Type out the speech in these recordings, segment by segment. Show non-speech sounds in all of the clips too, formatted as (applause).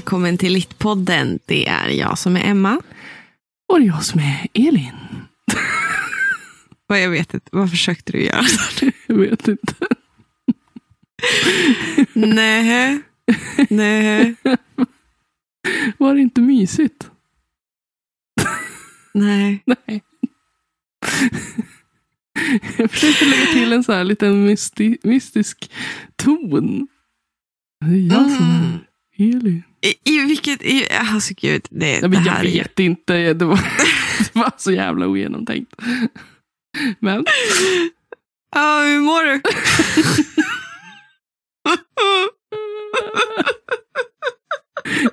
Välkommen till Littpodden. Det är jag som är Emma. Och det är jag som är Elin. Vad jag vet inte, vad försökte du göra? (laughs) Jag vet inte. Nej. Nej. Var det inte mysigt? Nej. Nej. Jag försökte lägga till en så här liten mysti mystisk ton. Det är jag som Mm. är Elin. I, i vilket... I, alltså gud, det, Nej, det här jag är vet inte. Det var, (laughs) det var så jävla ogenomtänkt. Men Ja, hur mår du?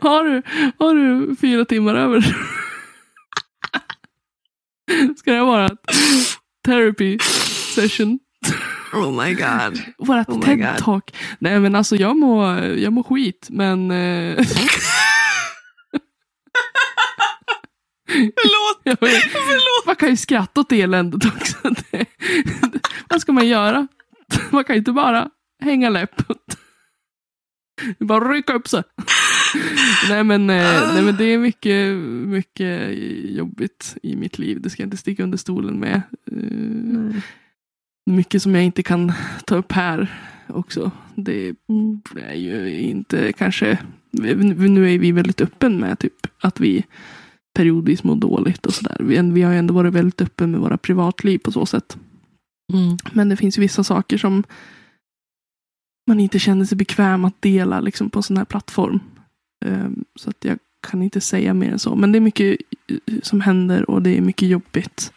har du, har du fyra timmar över? Ska det vara therapy session? (laughs) oh my god. Vårat Oh. TED-talk. Nej men alltså jag mår, jag mår skit men eh, (laughs) Förlåt. jag Förlåt. man kan ju skratta åt eländet också. (laughs) Det, vad ska man göra? Man kan ju inte bara hänga läpp. Bara rycka upp sig. Nej men, eh, nej men det är mycket, mycket jobbigt i mitt liv. Det ska jag inte sticka under stolen med. Eh, Mycket som jag inte kan ta upp här också. Det Mm. är ju inte kanske, nu är vi väldigt öppen med typ att vi periodvis mår dåligt och sådär. Vi, vi har ju ändå varit väldigt öppen med våra privatliv på så sätt. Mm. Men det finns ju vissa saker som man inte känner sig bekväm att dela liksom, på en sån här plattform. Ehm, så att jag kan inte säga mer än så. Men det är mycket eh, som händer och det är mycket jobbigt.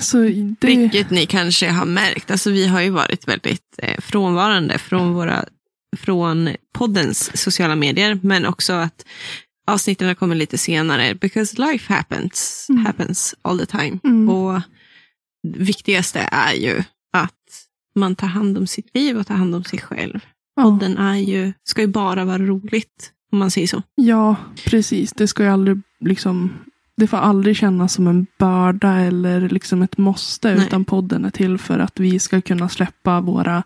Så det... Vilket ni kanske har märkt. Alltså, vi har ju varit väldigt eh, frånvarande från, våra, från poddens sociala medier. Men också att avsnitten kommer lite senare. Because life happens, Mm. happens all the time. Mm. Och det viktigaste är ju att man tar hand om sitt liv och tar hand om sig själv. ja. Podden är ju, ska ju bara vara roligt. Om man säger så. Ja, precis. Det ska ju aldrig liksom det får aldrig kännas som en börda eller liksom ett måste. Nej. Utan podden är till för att vi ska kunna släppa våra,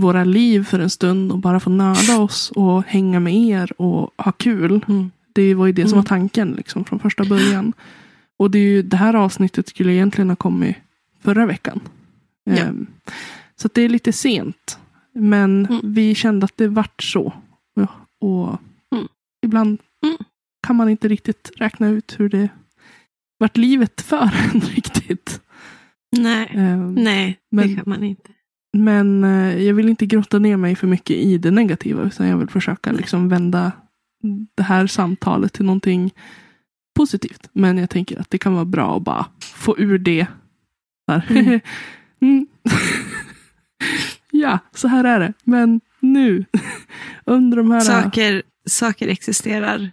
våra liv för en stund och bara få nörda oss och hänga med er och ha kul. Mm. Det var ju det som Mm. var tanken liksom, från första början. Och det, är ju, det här avsnittet skulle egentligen ha kommit förra veckan. Ja. Ehm, så det är lite sent. Men Mm. vi kände att det vart så. Ja, Och Mm. ibland Mm. Kan man inte riktigt räkna ut hur det vart livet för (laughs) en riktigt. Nej, Ehm, nej men- det kan man inte. Men eh, jag vill inte grotta ner mig för mycket i det negativa. Utan jag vill försöka liksom vända det här samtalet till någonting positivt. Men jag tänker att det kan vara bra att bara få ur det. Mm. (laughs) Mm. (laughs) ja, så här är det. Men nu, under de här... Saker, saker existerar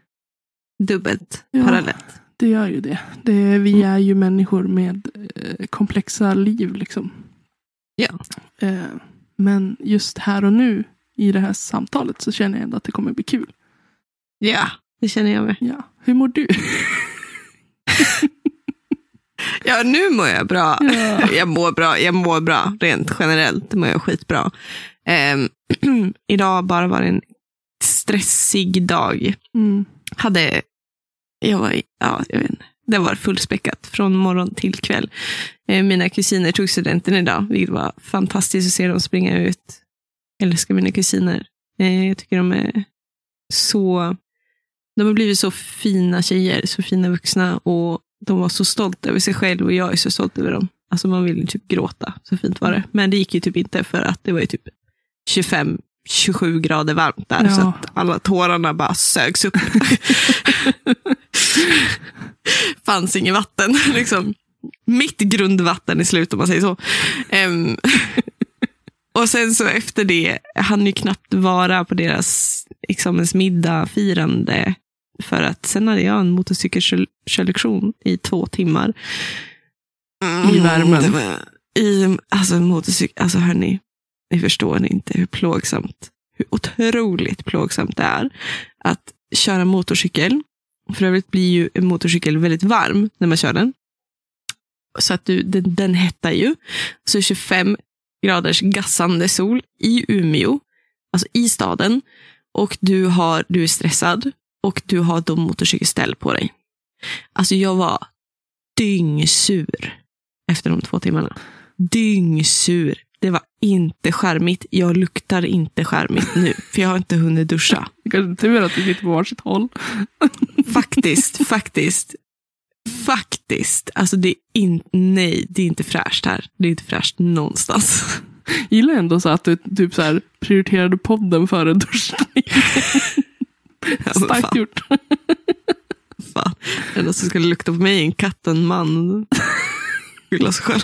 dubbelt Ja. parallellt. Det gör ju det. det vi är ju människor med eh, komplexa liv. liksom. Ja. Eh, men just här och nu i det här samtalet så känner jag ändå att det kommer bli kul. Ja, det känner jag med. Ja. Hur mår du? (laughs) Ja, nu mår jag bra. Ja. Jag mår bra, jag mår bra rent generellt. mår jag skitbra. Ehm, (clears throat) idag bara var det en stressig dag. Mm. Hade, jag var, ja, jag vet inte. Det var fullspäckat från morgon till kväll. Eh, mina kusiner tog studenten idag, vilket var fantastiskt att se dem springa ut. Jag älskar mina kusiner. Eh, jag tycker de är så... De har blivit så fina tjejer, så fina vuxna och de var så stolta över sig själv och jag är så stolt över dem. Alltså man vill typ gråta, så fint var det. Men det gick ju typ inte för att det var ju typ 25 27 grader varmt där, Ja. så att alla tårarna bara sögs upp. (laughs) Fanns inget vatten, liksom. Mitt grundvatten i slut om man säger så. Ehm, (laughs) och sen så efter det, han ju knappt vara på deras examensmiddag, firande. För att sen hade jag en motorcykelkörlektion i två timmar. I värmen. var- I, alltså motorcykel, alltså hörni, ni förstår inte hur plågsamt, hur otroligt plågsamt det är att köra motorcykel. För övrigt blir ju en motorcykel väldigt varm när man kör den. Så att du, den, den hettar ju. Så 25 graders gassande sol i Umeå, alltså i staden. och du, har, du är stressad och du har då motorcykelställ på dig. Alltså jag var dyngsur efter de två timmarna. Dyngsur. Det var inte skärmigt. Jag luktar inte skärmigt nu, för jag har inte hunnit duscha. Det kanske tur att vi sitter på varsitt håll. Faktiskt, faktiskt. Faktiskt. Alltså det är in, nej, det är inte fräscht här. Det är inte fräscht någonstans. Gillar ändå så att du typ så här, prioriterade podden före duschning. Alltså, Starkt gjort. fan. Det enda som skulle lukta på mig är en katt en man. Skylla sig själv.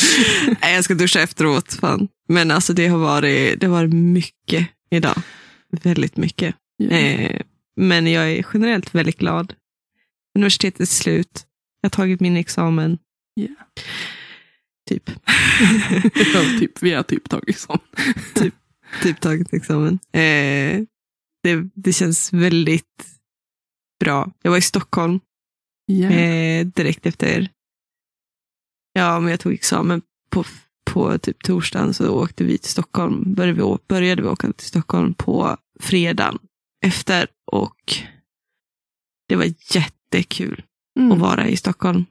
(laughs) Nej, jag ska duscha efteråt. Fan. Men alltså det har varit, det har varit mycket idag. Väldigt mycket. Eh, men jag är generellt väldigt glad. Universitetet är slut. Jag har tagit min examen. Ja. Typ. (laughs) Typ, vi har typ tagit sån. (laughs) typ tagit examen. Eh, det, det känns väldigt bra. Jag var i Stockholm Ja. eh, direkt efter. Ja, men jag tog examen på, på typ torsdagen så åkte vi till Stockholm. Började vi, började vi åka till Stockholm på fredagen efter och det var jättekul Mm. att vara i Stockholm.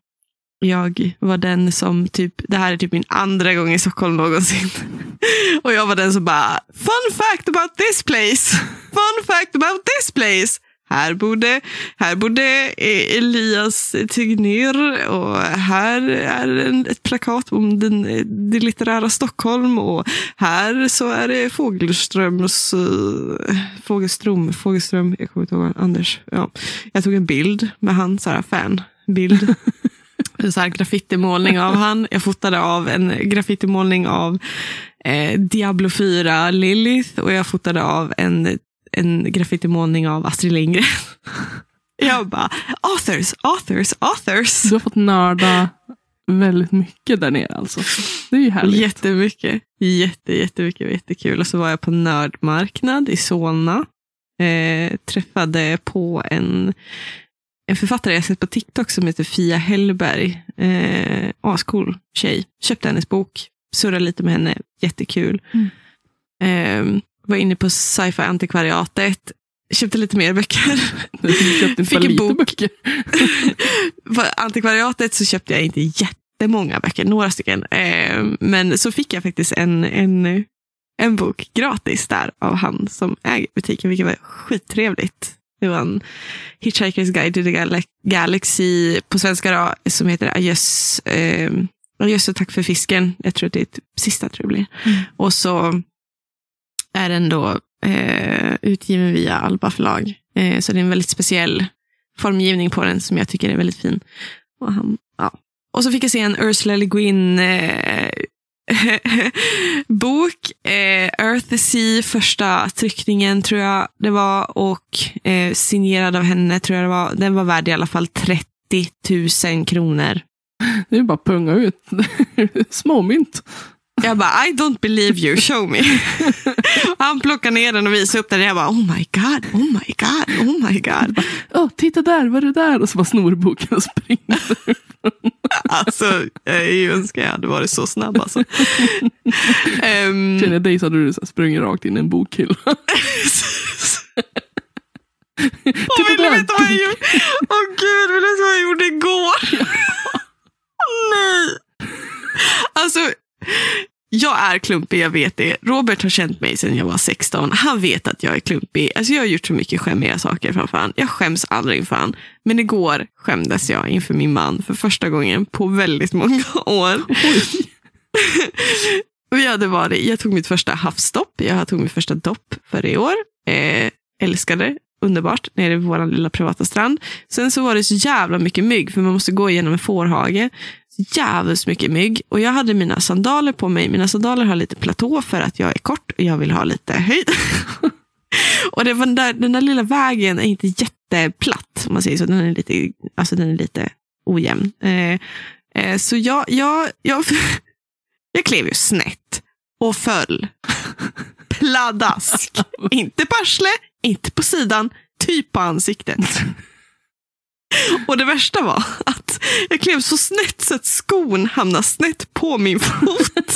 Jag var den som, typ, det här är typ min andra gång i Stockholm någonsin. (laughs) Och jag var den som bara, fun fact about this place. Fun fact about this place. Här bodde, här bodde eh, Elias Tegnér och här är ett plakat om den, eh, det litterära Stockholm och här så är det Fågelströms, uh, Fågelström, Fågelström, jag kommer inte ihåg, Anders. Ja. Jag tog en bild med han, så här, fanbild. (laughs) En så här graffitimålning av han. Jag fotade av en graffitimålning av eh, Diablo 4 Lilith och jag fotade av en, en graffitimålning av Astrid Lindgren. (laughs) Jag bara, authors, authors, authors. Du har fått nörda väldigt mycket där nere alltså. Det är ju härligt. Jättemycket. Jätte, jättemycket. Jättekul. Och så var jag på nördmarknad i Solna. Eh, träffade på en, en författare jag sett på TikTok som heter Fia Hellberg. Eh, ascool tjej. Köpte hennes bok. Surrade lite med henne. Jättekul. Mm. Eh, var inne på sci-fi antikvariatet. Köpte lite mer böcker. (laughs) Köpte Fick en bok. böcker. (laughs) På antikvariatet så köpte jag inte jättemånga böcker, några stycken. Eh, men så fick jag faktiskt en, en, en bok gratis där av han som äger butiken, vilket var skittrevligt. Det var en Hitchhiker's Guide to the Gal- Galaxy på svenska då, som heter Adjöss, eh, Adjöss och tack för fisken. Jag tror att det är typ sista tror jag blir. Mm. Och så är den då eh, utgiven via Alba förlag. Eh, så det är en väldigt speciell formgivning på den som jag tycker är väldigt fin. Och, han, ja. och så fick jag se en Ursula Le Guin eh, (laughs) bok. Eh, Earth the Sea, första tryckningen tror jag det var. Och eh, signerad av henne tror jag det var. Den var värd i alla fall 30 000 kronor. Det är bara att punga ut. (laughs) Småmynt. Jag bara, I don't believe you, show me. (laughs) Han plockade ner den och visade upp den. Jag bara, oh my god, oh my god, oh my god. (laughs) Åh, titta där, vad är det där? Och så bara snor boken och springer. (laughs) Alltså, jag önskar jag hade varit så snabb. Alltså. Ehm, Känner jag dig så hade du så sprungit rakt in i en bokhylla. Åh, vill du veta vad jag gjorde? Åh gud, vill du veta vad jag gjorde igår? Nej. Alltså, jag är klumpig, jag vet det. Robert har känt mig sedan jag var 16. Han vet att jag är klumpig. Alltså, jag har gjort så mycket skämmiga saker framför han. Jag skäms aldrig inför han. Men igår skämdes jag inför min man för första gången på väldigt många (laughs) år. Vi hade varit, jag tog mitt första havsstopp. Jag tog mitt första dopp för i år. Eh, älskade underbart nere vid vår lilla privata strand. Sen så var det så jävla mycket mygg, för man måste gå igenom en fårhage. Jävligt mycket mygg. Och jag hade mina sandaler på mig. Mina sandaler har lite platå för att jag är kort och jag vill ha lite höjd. (laughs) och det var den, där, den där lilla vägen är inte jätteplatt, om man säger så. Den är lite, alltså den är lite ojämn. Eh, eh, så jag, jag, jag, (laughs) jag klev ju snett och föll. (laughs) Pladask. inte på arsle, inte på sidan, typ på ansiktet. (laughs) Och det värsta var att jag klev så snett så att skon hamnade snett på min fot. (laughs)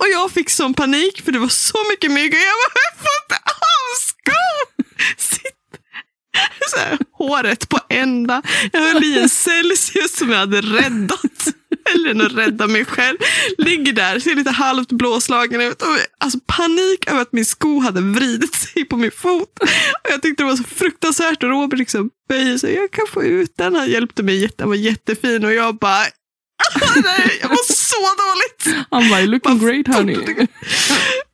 Och jag fick sån panik för det var så mycket mygg och jag bara, jag får inte av skon! Sitt. Så här, håret på ända. Jag höll i en Celsius som jag hade räddat. Eller än att rädda mig själv. Ligger där, ser lite halvt blåslagen ut. Och, alltså panik över att min sko hade vridit sig på min fot. Och jag tyckte det var så fruktansvärt. Och Robert liksom böjer sig. Jag kan få ut den. Han hjälpte mig. Han var jättefin. Och jag bara... Nej, jag var så dåligt. Han bara, looking Bara great honey.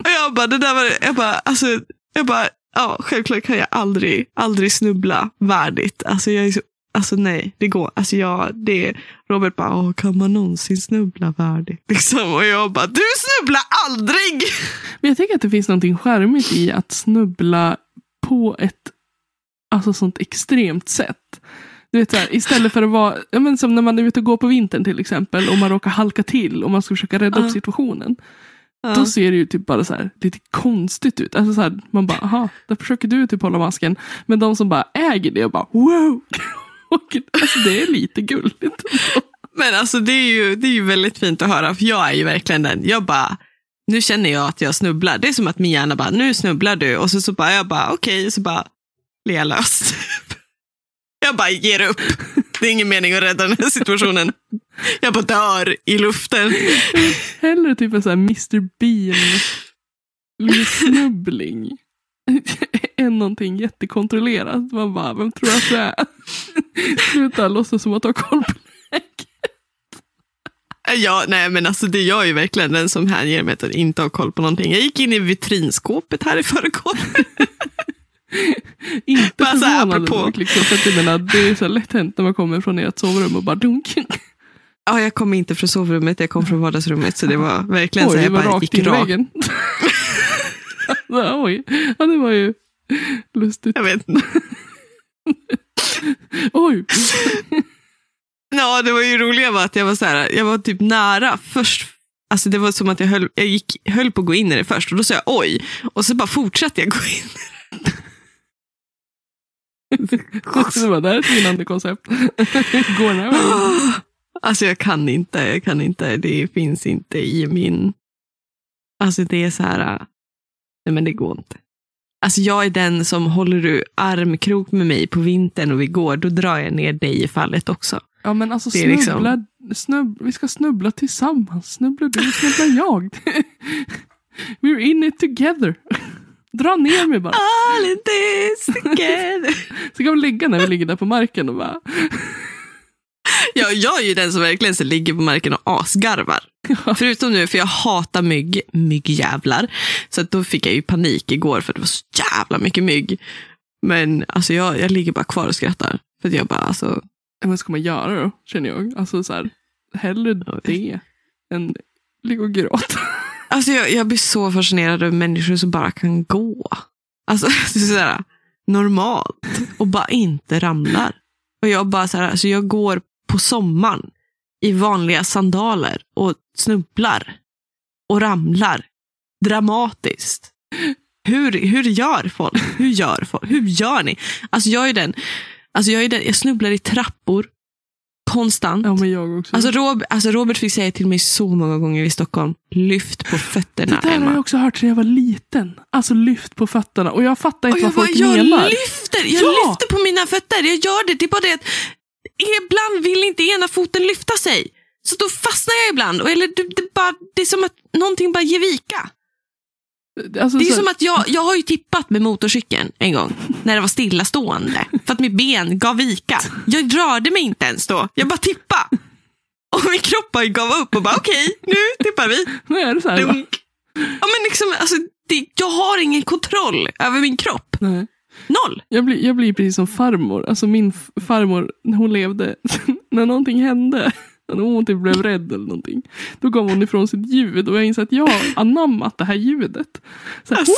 Och jag bara, det där var, jag bara, alltså, jag bara, ja, självklart kan jag aldrig, aldrig snubbla värdigt. Alltså jag är så, alltså nej, det går, alltså jag, det, Robert bara, Åh, kan man någonsin snubbla värdigt? (laughs) Liksom, och jag bara, du snubblar aldrig! Men jag tänker att det finns någonting charmigt i att snubbla på ett alltså sånt extremt sätt. Du vet, så här, istället för att vara, ja, men som när man är ute och går på vintern till exempel och man råkar halka till och man ska försöka rädda Ja. upp situationen. Då ser det ju typ bara så här, lite konstigt ut. Alltså så här, man bara, aha, där försöker du typ hålla masken. Men de som bara äger det och bara, wow! Och, alltså, det är lite gulligt. Men alltså det är, ju, det är ju väldigt fint att höra, för jag är ju verkligen den, jag bara, nu känner jag att jag snubblar. Det är som att min hjärna bara, nu snubblar du. Och så, så bara, jag bara, okej, så bara, ler löst. (laughs) Jag bara ger upp. Det är ingen mening att rädda den här situationen. Jag bara dör i luften. Hellre typ en sån här Mr Bean (laughs) än någonting jättekontrollerat. Man bara, vem tror att du är? (laughs) Sluta låtsas som att har koll på Ja, nej, men alltså det jag är ju verkligen den som hänger mig att inte ha koll på någonting. Jag gick in i vitrinskåpet här i förrgår. (laughs) Inte Bara så här, förvånande nog, liksom, för att jag menar, det är så här lätt hänt när man kommer från ert sovrum och bara dunk. Ja, jag kom inte från sovrummet, jag kom från vardagsrummet. Så det var verkligen så Oj, här, det jag bara gick rakt. (laughs) ja, oj, ja, det var ju lustigt. Jag vet inte. (laughs) Oj, Ja, det var ju roliga var att jag var så här, jag var typ nära först. Alltså det var som att jag höll, jag gick, höll på att gå in i det först och då sa jag oj. Och så bara fortsatte jag gå in. det var (laughs) det här är ett vinnande koncept. Går den här vägen. Alltså jag kan inte, jag kan inte. Det finns inte i min... Alltså det är så här, nej men det går inte. Alltså jag är den som håller du armkrok med mig på vintern och vi går, då drar jag ner dig i fallet också. Ja men alltså liksom- snubbla, snubb, vi ska snubbla tillsammans. Snubblar du, snubblar jag. (laughs) We're in it together. (laughs) Dra ner mig bara. All in this together. (laughs) Så kan vi ligga när vi ligger där på marken och bara. Ja, jag är ju den som verkligen så ligger på marken och asgarvar. Förutom nu, för jag hatar mygg, myggjävlar. Så att då fick jag ju panik igår för det var så jävla mycket mygg. Men alltså jag, jag ligger bara kvar och skrattar. För att jag bara, alltså, Vad ska man göra då? Känner jag. Alltså så här. Hellre det än ligga och gråta. Alltså jag, jag blir så fascinerad över människor som bara kan gå. Alltså det är sådär, normalt och bara inte ramlar. Och jag bara så här, alltså jag går på sommaren i vanliga sandaler och snubblar och ramlar dramatiskt. Hur, hur gör folk? Hur gör folk? Hur gör ni? Alltså jag är den, alltså jag är den, jag snubblar i trappor konstant. Ja men jag också. Alltså, Rob, alltså Robert fick säga till mig så många gånger i Stockholm, lyft på fötterna det där har jag Emma. också hört sedan jag var liten. Alltså lyft på fötterna. Och jag fattar inte Och jag vad bara, folk jag menar. lyfter, jag Ja! lyfter på mina fötter. Jag gör det. Det är bara det att ibland vill inte ena foten lyfta sig. Så då fastnar jag ibland. Eller det, det, bara, det är som att någonting bara ger vika. Alltså, Det är så, som att jag, jag har ju tippat med motorcykeln en gång. När det var stillastående. För att mitt ben gav vika. Jag rörde mig inte ens då. Jag bara tippade. Och min kropp bara gav upp och bara okej, nu tippar vi. nu är det så här. Ja, men liksom, alltså, det, jag har ingen kontroll över min kropp. Nej. Noll. Jag blir, jag blir precis som farmor. Alltså min farmor, när hon levde, (laughs) när någonting hände, när hon typ blev rädd eller någonting, då gav hon ifrån sitt ljud och jag inser att jag har anammat det här ljudet. Så här, Alltså.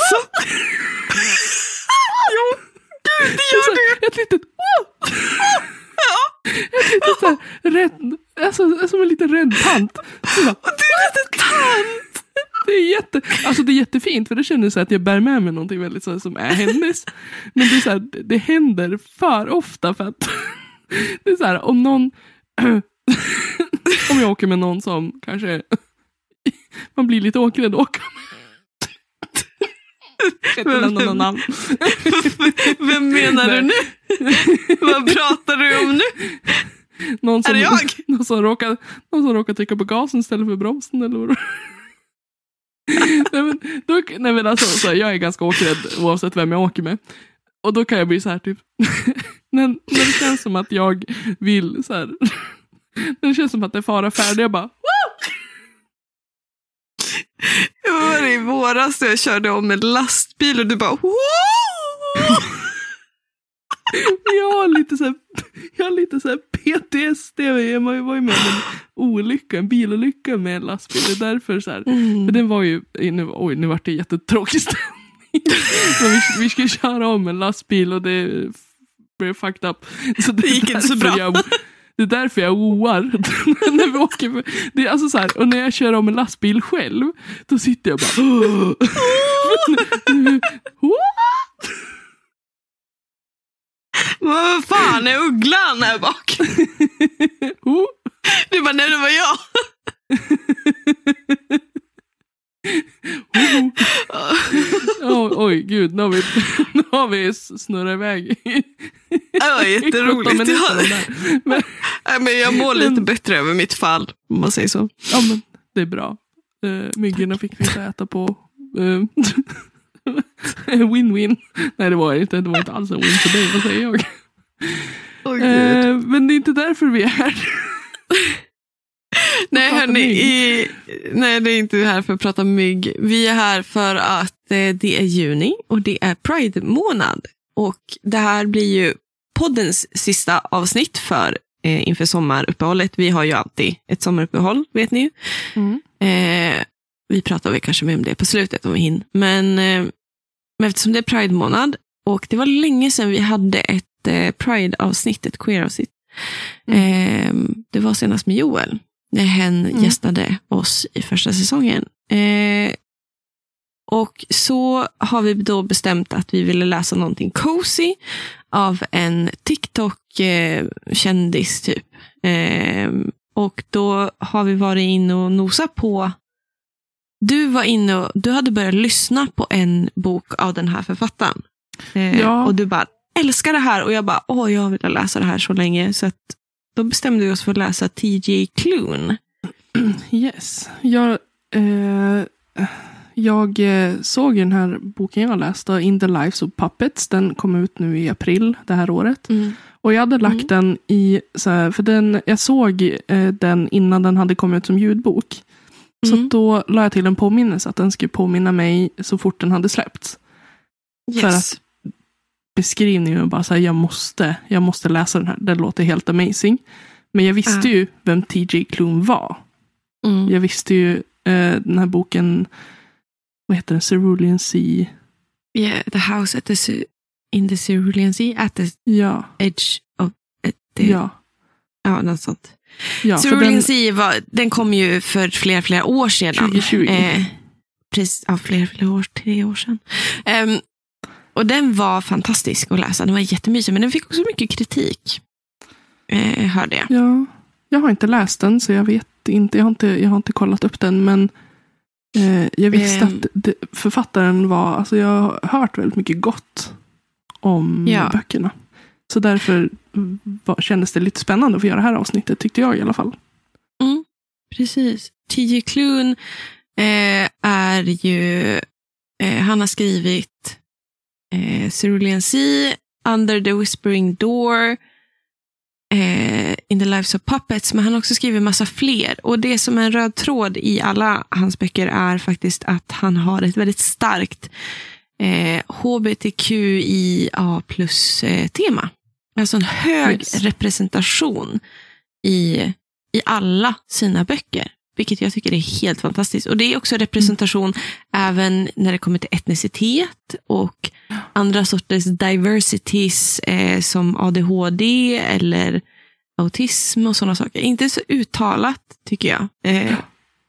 jo, gud, det gör så här, ett litet Ja. ett litet så här, rädd, alltså som en liten rädd tant. Så bara, du är lite tant. (laughs) Det är, jätte, alltså det är jättefint för det känns så att jag bär med mig någonting väldigt så här, som är hennes. Men det, är så här, det- händer för ofta för att (laughs) det är så här om någon (clears throat) om jag åker med någon som kanske (laughs) man blir lite åkrädd att åka med. Jag nämna någon namn. Vem menar du nu? Vad pratar du om nu? Någon Är som, det jag? Någon som, råkar, någon som råkar trycka på gasen istället för bromsen eller vad (laughs) nej, men, då, nej men alltså, så, här, jag är ganska åkrädd oavsett vem jag åker med. Och då kan jag bli så här typ, (laughs) när, när det känns som att jag vill så här, när (laughs) det känns som att det är fara färdig, jag bara Det var i våras när jag körde om en lastbil och du bara wow! jag har lite så här, jag har lite så (laughs) PTSD, jag var ju med om en olycka, en bilolycka med en lastbil. Det är därför så här, Mm. För den var ju, nu, oj nu vart det jättetråkig stämning. (laughs) Vi, vi skulle köra om en lastbil och det blev fucked up. Så det, Det gick är inte så bra. Jag, det är därför jag oar. (laughs) när vi åker, med- det är alltså så här, och när jag kör om en lastbil själv, då sitter jag bara... (gasps) Men vad fan är ugglan här bak? (laughs) Du bara, nej det var jag. Oj, oj, gud, nu har vi, nu har vi snurrat iväg. Det var jätteroligt. minuter Ja. om det här. Men, men jag mår lite bättre över mitt fall, om man säger så. ja, men det är bra. Uh, myggorna fick vi inte äta på. eh, Win-win. Nej, det var det inte. Det var inte alls en win för dig. Vad säger jag? Gud. Eh, men det är inte därför vi är här. nej, hörni, i, nej, det är inte här för att prata mygg. Vi är här för att eh, det är juni och det är Pride-månad. Och det här blir ju poddens sista avsnitt för eh, inför sommaruppehållet. Vi har ju alltid ett sommaruppehåll, vet ni ju. Eh, vi pratar väl kanske mer om det på slutet om vi hinner. Men, eh, men eftersom det är Pride-månad och det var länge sedan vi hade ett eh, Pride-avsnitt, ett queer-avsnitt. Eh, det var senast med Joel, när hen Mm. gästade oss i första säsongen. Eh, och så har vi då bestämt att vi ville läsa någonting cozy av en TikTok-kändis typ. Eh, och då har vi varit inne och nosat på du var inne och du hade börjat lyssna på en bok av den här författaren. Eh, Ja. Och du bara, älskar det här. Och jag bara, åh, jag vill läsa det här så länge. Så att, då bestämde vi oss för att läsa T.J. Klune. (clears throat) Yes. Jag, eh, jag eh, såg den här boken jag läste, In the Lives of Puppets. Den kom ut nu i april det här året. Och jag hade lagt Mm. den i, så här, för den, jag såg eh, den innan den hade kommit ut som ljudbok. Så Mm. då la jag till en påminnelse att den skulle påminna mig så fort den hade släppts. Yes. För att- Beskrivningen var bara så här, jag måste, jag måste läsa den här. Den låter helt amazing. Men jag visste Ja. ju vem TJ Klune var. Mm. Jag visste ju eh, den här boken, vad heter den, Cerulean Sea. Yeah, the house at the, in the Cerulean Sea, at the Ja, edge of at the, ja. ja något sånt. Ja Cerulean den, Sea var, den kom ju för flera, flera år sedan. 2020. Eh, precis, ja, flera, flera år, tre år sedan. Ehm, och den var fantastisk att läsa. Den var jättemysig, men den fick också mycket kritik. Eh, hörde jag. ja, jag har inte läst den så jag vet inte, jag har inte, jag har inte kollat upp den. Men eh, jag visste Ehm. att det, författaren var, alltså jag har hört väldigt mycket gott om Ja. böckerna. Så därför mm, var, kändes det lite spännande att få göra det här avsnittet, tyckte jag i alla fall. Mm, precis. T.J. Klun eh, är ju, eh, han har skrivit eh, Cerulean Sea, Under the Whispering Door, eh, In the Lives of Puppets, men han har också skrivit massa fler. Och det som är en röd tråd i alla hans böcker är faktiskt att han har ett väldigt starkt eh, hbtqia plus-tema. Eh, en hög Yes. representation i, i alla sina böcker. Vilket jag tycker är helt fantastiskt. Och det är också representation även när det kommer till etnicitet och andra sorters diversities eh, som ADHD eller autism och sådana saker. Inte så uttalat tycker jag eh,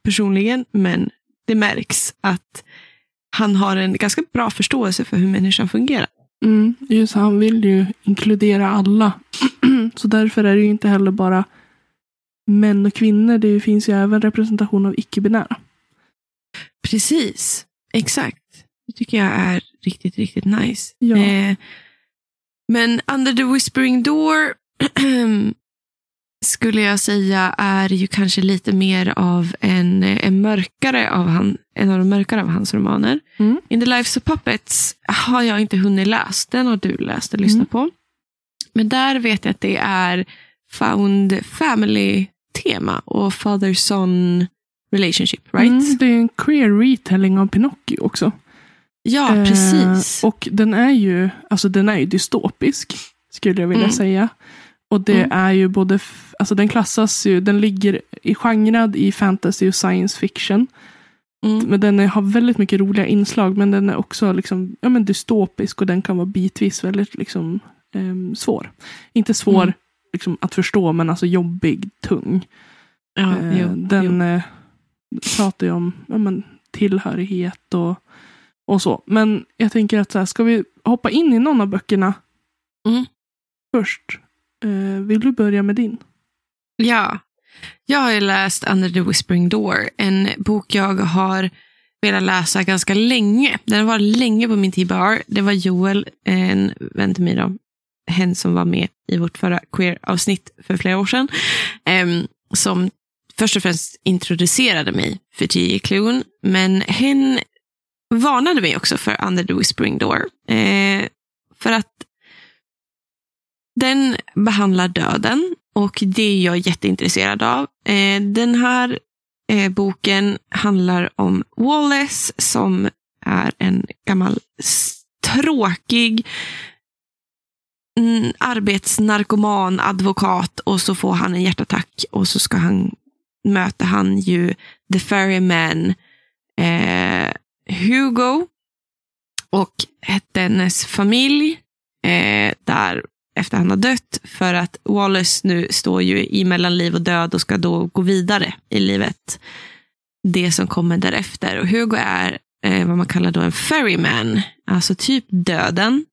personligen, men det märks att han har en ganska bra förståelse för hur människan fungerar. Mm, just han vill ju inkludera alla. (clears throat) så därför är det ju inte heller bara män och kvinnor. Det finns ju även representation av icke-binära. precis. Exakt. Det tycker jag är riktigt, riktigt nice. Ja. Eh, men Under the Whispering Door (clears throat) skulle jag säga är ju kanske lite mer av en, en mörkare av han, en av de mörkare av hans romaner. Mm. In the Lives of Puppets har jag inte hunnit läst. Den har du läst och lyssnat på. Men där vet jag att det är found family-tema och father-son relationship, right? Mm, det är en queer retelling av Pinocchio också. Ja, Eh, precis. och den är ju, alltså den är ju dystopisk, skulle jag vilja Mm. säga. Och det Mm. är ju både, alltså den klassas ju, den ligger i genrad i fantasy och science fiction. Mm. Men den är, har väldigt mycket roliga inslag, men den är också liksom, ja, men dystopisk och den kan vara bitvis väldigt liksom, ehm, svår. Inte svår Mm. liksom, att förstå, men alltså jobbig, tung. Ja, Eh, jo, den jo. eh, pratar ju om ja, men, tillhörighet och, och så. Men jag tänker att så här, ska vi hoppa in i någon av böckerna Mm. först? Eh, vill du börja med din? Ja, jag har ju läst Under the Whispering Door. En bok jag har velat läsa ganska länge. Den var länge på min TBR. Det var Joel, en vän till mig då, hen som var med i vårt förra queer-avsnitt för flera år sedan, em, som först och främst introducerade mig för T.J. Clune, Men hen varnade mig också för Under the Whispering Door. Eh, för att den behandlar döden och det är jag jätteintresserad av. Eh, den här eh, boken handlar om Wallace som är en gammal tråkig mm, arbetsnarkoman advokat och så får han en hjärtattack och så ska han möter han ju The Ferryman eh, Hugo och dennes familj eh, där efter han har dött för att Wallace nu står ju i mellan liv och död och ska då gå vidare i livet. Det som kommer därefter. Och Hugo är eh, vad man kallar då en ferryman, alltså typ döden.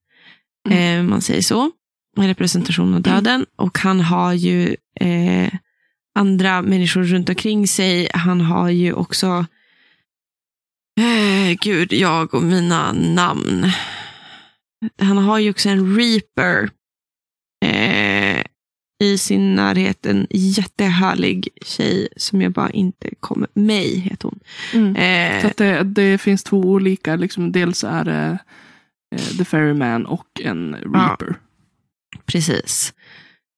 Eh, man säger så. En representation av döden. Och han har ju eh, andra människor runt omkring sig. Han har ju också, eh, gud, jag och mina namn. Han har ju också en reaper i sin närhet. En jättehärlig tjej som jag bara inte kommer, May heter hon. Mm. Eh, Så att det, det finns två olika, liksom, dels är det eh, The Ferryman och en Reaper. Precis.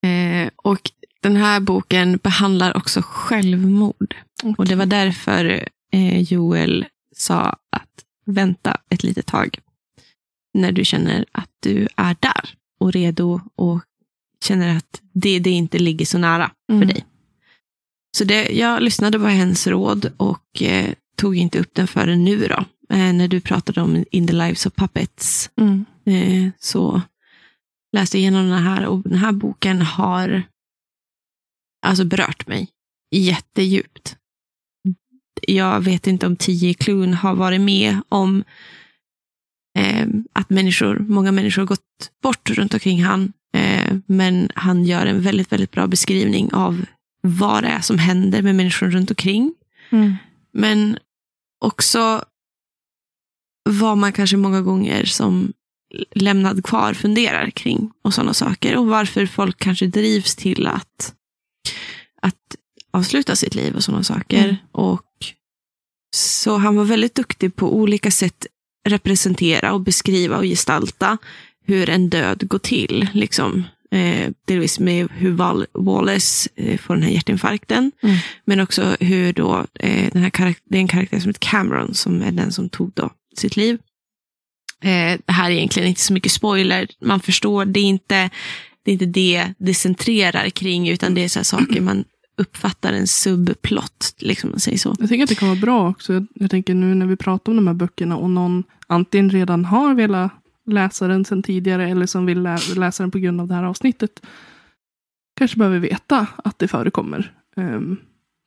Eh, och den här boken behandlar också självmord. Och det var därför eh, Joel sa att vänta ett litet tag. När du känner att du är där och redo och känner att det, det inte ligger så nära för Mm. dig. Så det, jag lyssnade på hennes råd och eh, tog inte upp den förrän nu då. Eh, när du pratade om In the Lives of Puppets Mm. eh, så läste jag igenom den här och den här boken har alltså berört mig jättedjupt. Jag vet inte om T.J. Klune har varit med om eh, att människor, många människor har gått bort runt omkring han. Eh, men han gör en väldigt, väldigt bra beskrivning av vad det är som händer med människor runt omkring. Mm. Men också vad man kanske många gånger som lämnad kvar funderar kring och sådana saker. Och varför folk kanske drivs till att, att avsluta sitt liv och sådana saker. Mm. Och Så han var väldigt duktig på olika sätt representera och beskriva och gestalta hur en död går till. Liksom. Eh, delvis med hur Val Wallace eh, får den här hjärtinfarkten. Mm. Men också hur då, eh, den här karak- det är en karaktär som heter Cameron som är den som tog då sitt liv. Eh, det här är egentligen inte så mycket spoiler. Man förstår, det är inte det, är inte det det centrerar kring, utan det är så saker man uppfattar en subplott, liksom säger så. Jag tänker att det kan vara bra också. Jag, jag tänker nu när vi pratar om de här böckerna och någon antingen redan har velat läsa den sedan tidigare eller som vill lä läsa den på grund av det här avsnittet. Kanske behöver veta att det förekommer. Ehm,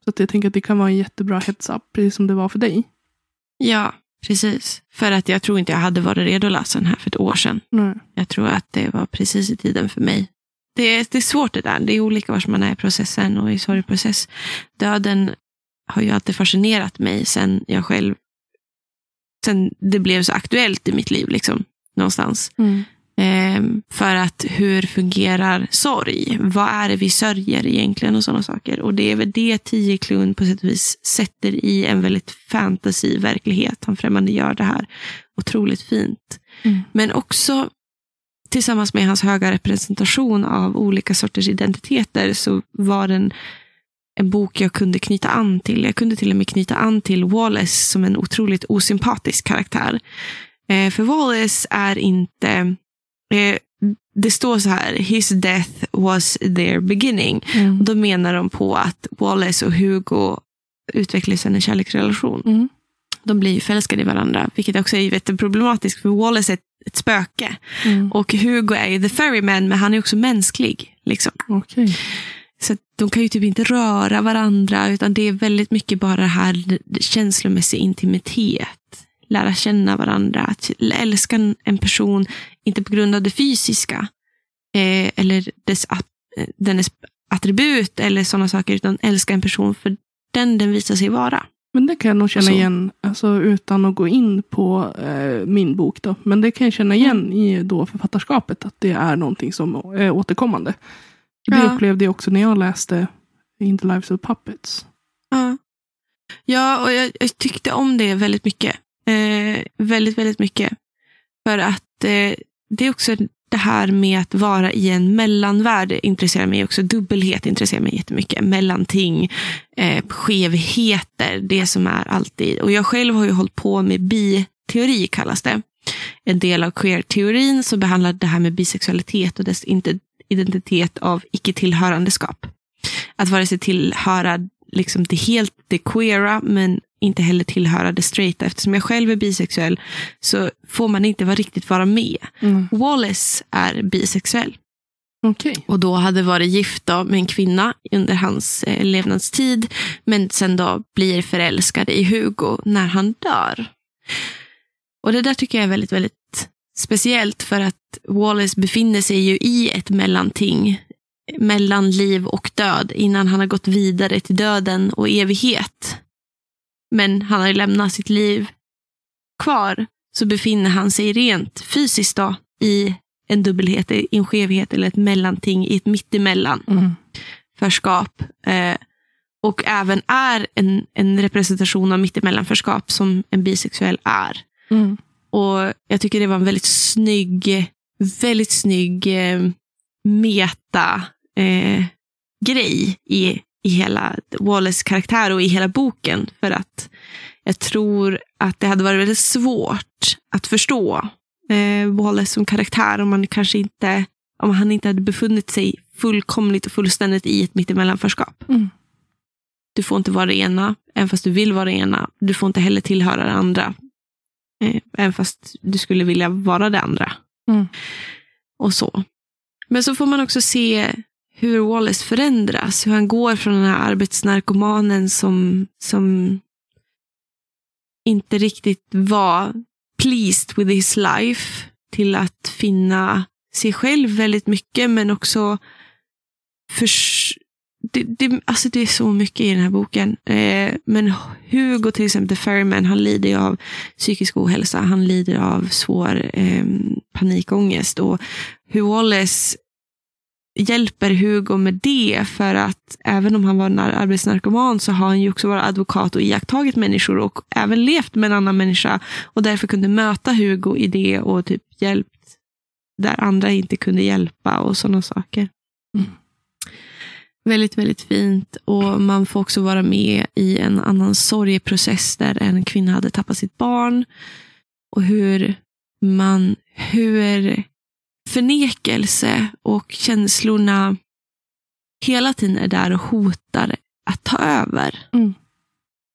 så att jag tänker att det kan vara en jättebra heads up, precis som det var för dig. Ja, precis. För att jag tror inte jag hade varit redo att läsa den här för ett år sedan. Nej. Jag tror att det var precis i tiden för mig. Det är, det är svårt det där. Det är olika var man är i processen och i sorgprocess. Döden har ju alltid fascinerat mig sen jag själv sen det blev så aktuellt i mitt liv. liksom Någonstans. Mm. Eh, för att hur fungerar sorg? Vad är det vi sörjer egentligen och sådana saker. Och det är väl det Tio Klun på sätt och vis sätter i en väldigt fantasy-verklighet. Han främmande gör det här otroligt fint. Mm. Men också tillsammans med hans höga representation av olika sorters identiteter så var den en bok jag kunde knyta an till. Jag kunde till och med knyta an till Wallace som en otroligt osympatisk karaktär. Eh, för Wallace är inte... Eh, det står så här, his death was their beginning. Mm. Och då menar de på att Wallace och Hugo utvecklades en kärleksrelation. Mm. De blir ju förälskade i varandra, vilket också är jätteproblematiskt för Wallace är ett, ett spöke. Mm. Och Hugo är ju the ferryman, men han är också mänsklig. Liksom. Okej. Så de kan ju typ inte röra varandra, utan det är väldigt mycket bara det här känslomässig intimitet. Lära känna varandra, att älska en- person, inte på grund av det fysiska, eh, eller dess, eh, dennes attribut eller sådana saker, utan älska en person för den den visar sig vara. Men det kan jag nog känna så. igen, alltså, utan att gå in på eh, min bok. Då. Men det kan jag känna igen Mm. i då författarskapet, att det är någonting som är återkommande. Det Ja. upplevde jag också när jag läste In the Lives of Puppets. Ja, ja och jag, jag tyckte om det väldigt mycket. Eh, väldigt, väldigt mycket. För att eh, det är också det här med att vara i en mellanvärld intresserar mig också. Dubbelhet intresserar mig jättemycket. Mellanting, eh, skevheter, det som är alltid. Och jag själv har ju hållit på med bi-teori kallas det. En del av queer-teorin som behandlar det här med bisexualitet och dess identitet av icke-tillhörandeskap. Att vare sig tillhöra liksom det helt det queera, men inte heller tillhöra det straighta. Eftersom jag själv är bisexuell så får man inte vara riktigt vara med. Mm. Wallace är bisexuell Okej. och då hade varit gift då med en kvinna under hans eh, levnadstid. Men sen då blir förälskad i Hugo när han dör. Och det där tycker jag är väldigt, väldigt speciellt för att Wallace befinner sig ju i ett mellanting mellan liv och död innan han har gått vidare till döden och evighet. Men han har ju lämnat sitt liv kvar så befinner han sig rent fysiskt då i en dubbelhet, en skevhet eller ett mellanting i ett mittemellan Mm. förskap. Eh, och även är en, en representation av mittemellanförskap som en bisexuell är. Mm. Och jag tycker det var en väldigt snygg, väldigt snygg eh, meta eh, grej i, i hela Wallace karaktär och i hela boken. För att jag tror att det hade varit väldigt svårt att förstå eh, Wallace som karaktär om man kanske inte om han inte hade befunnit sig fullkomligt och fullständigt i ett mittemellanförskap. Mm. Du får inte vara det ena, även fast du vill vara det ena. Du får inte heller tillhöra det andra, eh, även fast du skulle vilja vara det andra. Mm. Och så. Men så får man också se hur Wallace förändras. Hur han går från den här arbetsnarkomanen som, som inte riktigt var pleased with his life till att finna sig själv väldigt mycket men också för, det, det, alltså det är så mycket i den här boken. Eh, men Hugo till exempel, The Ferryman, han lider ju av psykisk ohälsa. Han lider av svår eh, panikångest. Och hur Wallace hjälper Hugo med det för att även om han var en arbetsnarkoman så har han ju också varit advokat och iakttagit människor och även levt med en annan människa och därför kunde möta Hugo i det och typ hjälpt där andra inte kunde hjälpa och sådana saker. Mm. Väldigt, väldigt fint och man får också vara med i en annan sorgeprocess där en kvinna hade tappat sitt barn och hur man, hur förnekelse och känslorna hela tiden är där och hotar att ta över. Mm.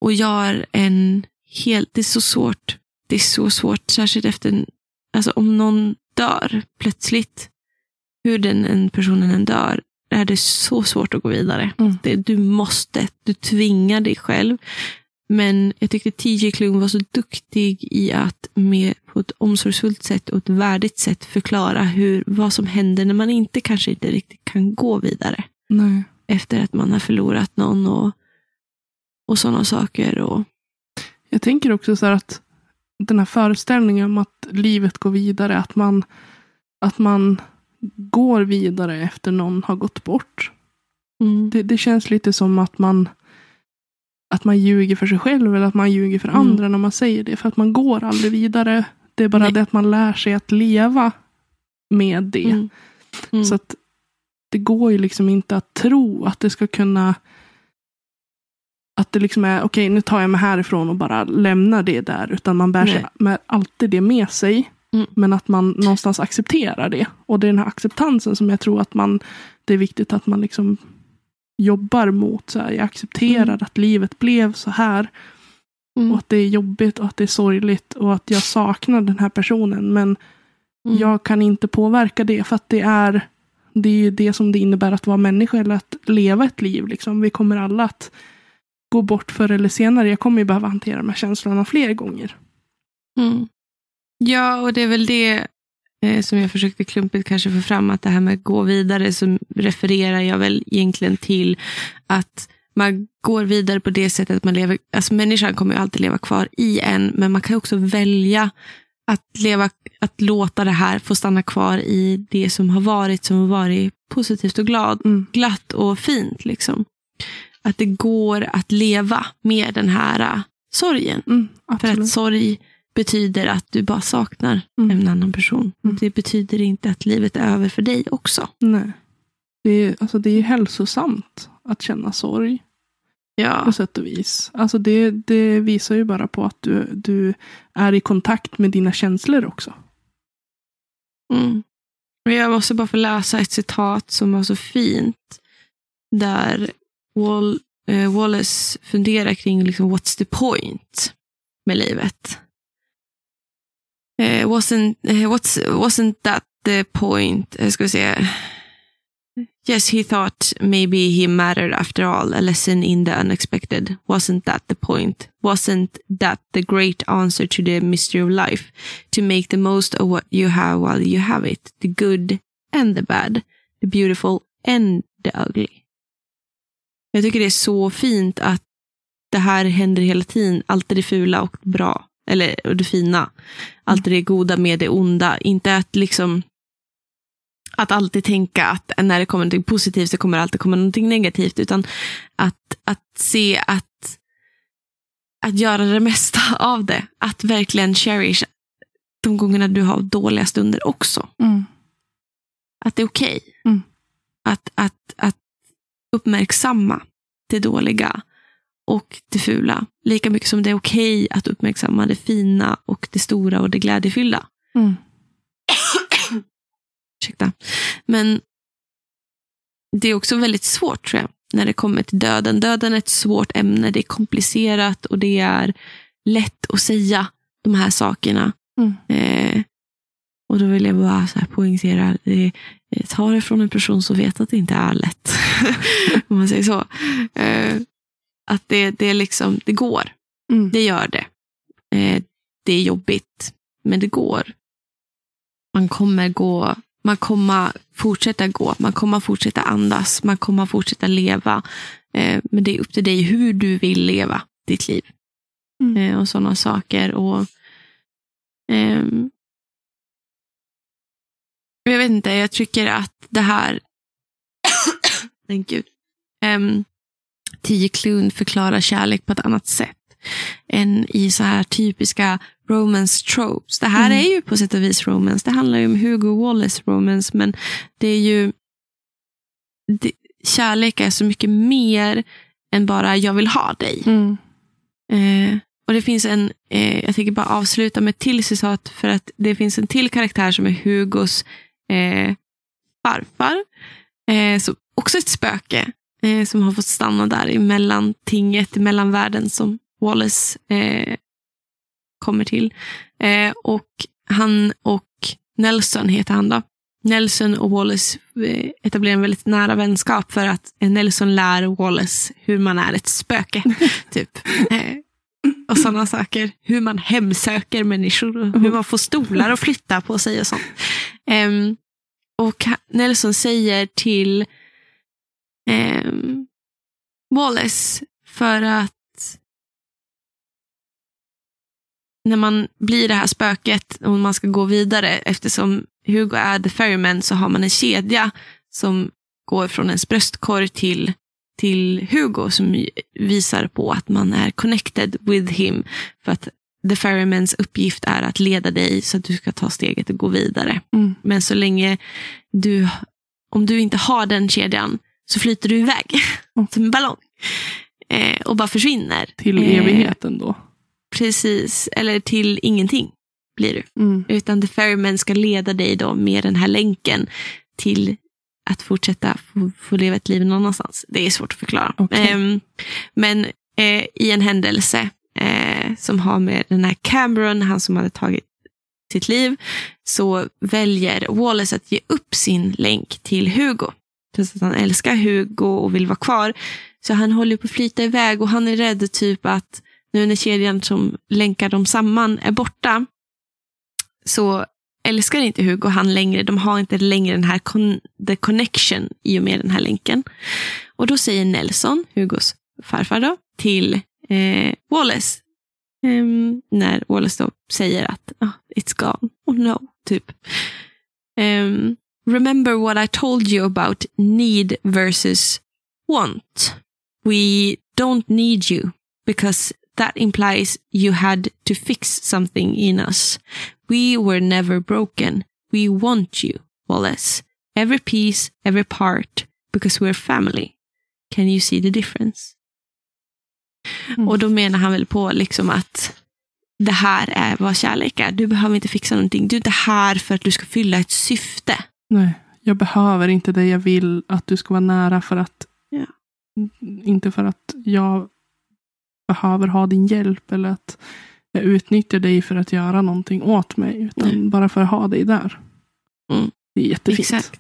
Och gör en helt, det är så svårt. Det är så svårt, särskilt efter, en, alltså om någon dör plötsligt, hur den en personen än dör, är det så svårt att gå vidare. Mm. Det, du måste, du tvingar dig själv. Men jag tyckte TJ Klung var så duktig i att med, på ett omsorgsfullt sätt och ett värdigt sätt förklara hur, vad som händer när man inte kanske inte riktigt kan gå vidare. Nej. Efter att man har förlorat någon och, och sådana saker. Och, Jag tänker också så här att den här föreställningen om att livet går vidare. Att man, att man går vidare efter någon har gått bort. Mm. Det, det känns lite som att man att man ljuger för sig själv eller att man ljuger för Mm. andra när man säger det. För att man går aldrig vidare. Det är bara Nej. det att man lär sig att leva med det. Mm. Mm. Så att det går ju liksom inte att tro att det ska kunna att det liksom är, okej nu tar jag mig härifrån och bara lämnar det där. Utan man bär sig med alltid det med sig. Mm. Men att man någonstans accepterar det. Och det är den här acceptansen som jag tror att man, det är viktigt att man liksom jobbar mot. Så här, jag accepterar Mm. att livet blev så här. Mm. Och att det är jobbigt och att det är sorgligt. Och att jag saknar den här personen. Men Mm. jag kan inte påverka det för att det är det är ju det som det innebär att vara människa eller att leva ett liv. Liksom. Vi kommer alla att gå bort förr eller senare. Jag kommer ju behöva hantera de här känslorna fler gånger. Mm. Ja, och det är väl det som jag försökte klumpigt kanske få fram, att det här med att gå vidare, så refererar jag väl egentligen till att man går vidare på det sättet att man lever, alltså människan kommer ju alltid leva kvar i en, men man kan också välja att, leva, att låta det här få stanna kvar i det som har varit, som har varit positivt och glad, Mm. glatt och fint. Liksom. Att det går att leva med den här äh, sorgen. Mm, För att sorg betyder att du bara saknar Mm. en annan person. Mm. Det betyder inte att livet är över för dig också. Nej. Det är, alltså, det är hälsosamt att känna sorg Ja, på sätt och vis. Alltså, det, det visar ju bara på att du, du är i kontakt med dina känslor också. mm. Men Jag måste bara få läsa ett citat som var så fint. Där Wall, eh, Wallace funderar kring liksom, what's the point med livet. Eh, wasn't, eh, what's, wasn't that the point? Eh, ska vi se. Yes, he thought maybe he mattered after all, a lesson in the unexpected. Wasn't that the point? Wasn't that the great answer to the mystery of life? To make the most of what you have while you have it. The good and the bad. The beautiful and the ugly. Jag tycker det är så fint att det här händer hela tiden. Alltid det fula och bra. Eller det fina. Alltid det goda med det onda. Inte att liksom att alltid tänka att när det kommer något positivt så kommer det alltid komma någonting negativt. Utan att, att se att, att göra det mesta (laughs) av det. Att verkligen cherish de gångerna du har dåliga stunder också. Mm. Att det är okej. Mm. Att, att, att uppmärksamma det dåliga och det fula. Lika mycket som det är okej att uppmärksamma det fina och det stora och det glädjefyllda. Mm. (coughs) Ursäkta. Men det är också väldigt svårt tror jag, när det kommer till döden. Döden är ett svårt ämne, det är komplicerat och det är lätt att säga de här sakerna. Mm. Eh, och då vill jag bara så här poängtera, eh, ta det från en person som vet att det inte är lätt. (laughs) Om man säger så. Eh, att det, det, liksom, det går, Mm. det gör det. Eh, det är jobbigt, men det går. Man kommer gå, man kommer fortsätta gå, man kommer fortsätta andas, man kommer fortsätta leva. Eh, men det är upp till dig hur du vill leva ditt liv. Mm. Eh, och sådana saker. Och ehm, Jag vet inte, jag tycker att det här Men gud. Um, Tio Klun förklarar kärlek på ett annat sätt än i så här typiska romance tropes. Det här Mm. är ju på sätt och vis romance. Det handlar ju om Hugo Wallace romance, men det är ju det, kärlek är så mycket mer än bara jag vill ha dig. Mm. Eh, och det finns en, eh, jag tänker bara avsluta med ett till citat för att det finns en till karaktär som är Hugos eh, farfar. Eh, så också ett spöke eh, som har fått stanna där i mellantinget, i mellanvärlden som Wallace eh, kommer till. Eh, och han och Nelson heter han då. Nelson och Wallace eh, etablerar en väldigt nära vänskap för att eh, Nelson lär Wallace hur man är ett spöke. (laughs) typ. Eh, och sådana saker. Hur man hemsöker människor och hur man får stolar att flytta på sig och sånt. Ehm, och Nelson säger till ehm, Wallace för att när man blir det här spöket och man ska gå vidare, eftersom Hugo är the ferryman så har man en kedja som går från ens bröstkorg till, till Hugo som visar på att man är connected with him. För att the ferrymans uppgift är att leda dig så att du ska ta steget och gå vidare. Mm. Men så länge du, om du inte har den kedjan så flyter du iväg (laughs) som en ballong. Eh, och bara försvinner. Till Eh, evigheten då. Precis, eller till ingenting blir du. Mm. Utan the ferryman ska leda dig då med den här länken till att fortsätta få, få leva ett liv någon annanstans. Det är svårt att förklara. Okej. Ehm, men eh, i en händelse eh, som har med den här Cameron, han som hade tagit sitt liv, så väljer Wallace att ge upp sin länk till Hugo. Trots att han älskar Hugo och vill vara kvar. Så han håller på att flyta iväg och han är rädd typ att nu när kedjan som länkar dem samman är borta så älskar inte Hugo han längre. De har inte längre den här con the connection i och med den här länken. Och då säger Nelson, Hugos farfar då, till eh, Wallace. Um, när Wallace då säger att oh, it's gone. Oh no, typ. Um, remember what I told you about need versus want. We don't need you because that implies you had to fix something in us. We were never broken. We want you, Wallace. Every piece, every part, because we're family. Can you see the difference? Mm. Och då menar han väl på liksom att det här är vad kärlek är. Du behöver inte fixa någonting. Du är inte här för att du ska fylla ett syfte. Nej, jag behöver inte det. Jag vill att du ska vara nära för att Ja. inte för att jag behöver ha din hjälp eller att jag utnyttjar dig för att göra någonting åt mig. Utan Nej. bara för att ha dig där. Mm. Det är jättefint. Exakt.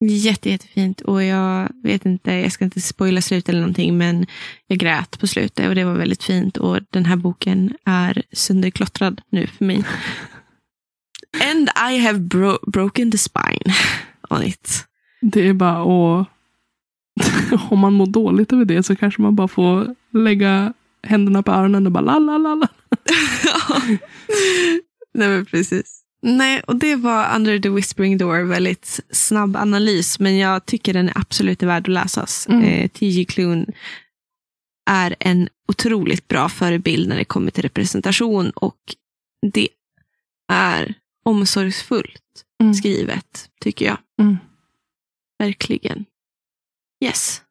Jätte, jättefint. Och jag vet inte, jag ska inte spoila slut eller någonting, men jag grät på slutet och det var väldigt fint. Och den här boken är sönderklottrad nu för mig. And I have bro- broken the spine (laughs) on it. Det är bara att (laughs) om man mår dåligt över det så kanske man bara får lägga händerna på öronen och bara la la la la. (laughs) Nej, men precis. Nej, och det var Under the Whispering Door. Väldigt snabb analys, men jag tycker den är absolut värd att läsas. Mm. Eh, T.J. Klune är en otroligt bra förebild när det kommer till representation och det är omsorgsfullt Mm. skrivet, tycker jag. Mm. Verkligen. Yes.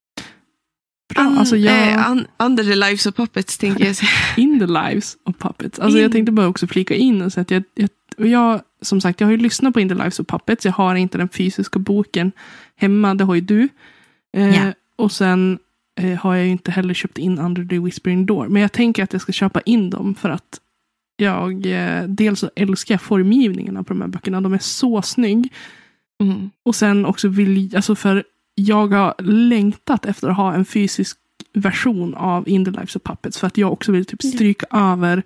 Bra, alltså jag, eh, un- under the Lives of Puppets tänker jag säga. (laughs) in the lives of puppets. Alltså jag In- tänkte bara också flika in och säga att jag, jag, jag, som sagt, jag har ju lyssnat på In the lives of puppets. Jag har inte den fysiska boken hemma, det har ju du. Eh, Ja. Och sen eh, har jag ju inte heller köpt in Under the Whispering Door. Men jag tänker att jag ska köpa in dem för att jag, eh, dels så älskar jag formgivningarna på de här böckerna. De är så snygg. Mm. Och sen också vill, alltså för jag har längtat efter att ha en fysisk version av In the Lives of Puppets. För att jag också vill typ Ja. stryka över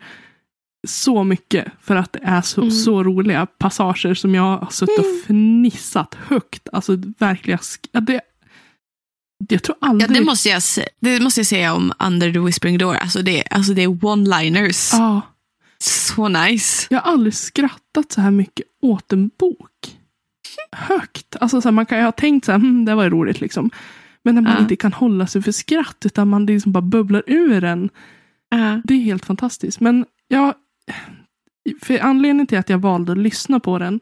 så mycket. För att det är så, Mm. så roliga passager som jag har suttit och fnissat högt. Alltså verkligen. Ja, det, jag tror Ja, aldrig... det, måste jag, se- det måste jag säga om Under the Whispering Door. Alltså det, alltså det är one-liners. Ja, Så nice. jag har aldrig skrattat så här mycket åt en bok. Högt. Alltså så här, man kan ju ha tänkt så här, hm, det var ju roligt liksom. Men när man Ja. inte kan hålla sig för skratt utan man liksom bara bubblar ur en. Ja. Det är helt fantastiskt. Men jag, för anledningen till att jag valde att lyssna på den,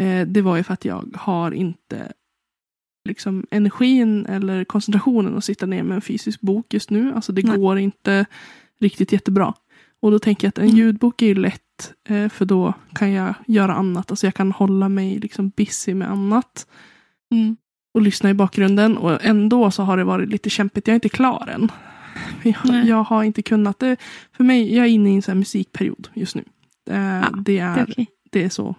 eh, det var ju för att jag har inte liksom energin eller koncentrationen att sitta ner med en fysisk bok just nu. Alltså det Nej. går inte riktigt jättebra. Och då tänker jag att en Mm. ljudbok är ju lätt, eh, för då kan jag göra annat. Alltså jag kan hålla mig liksom busy med annat Mm. och lyssna i bakgrunden. Och ändå så har det varit lite kämpigt. Jag är inte klar än. (laughs) Jag, jag har inte kunnat det. För mig, jag är inne i en sån musikperiod just nu. Eh, det, Det är, är okej. det är så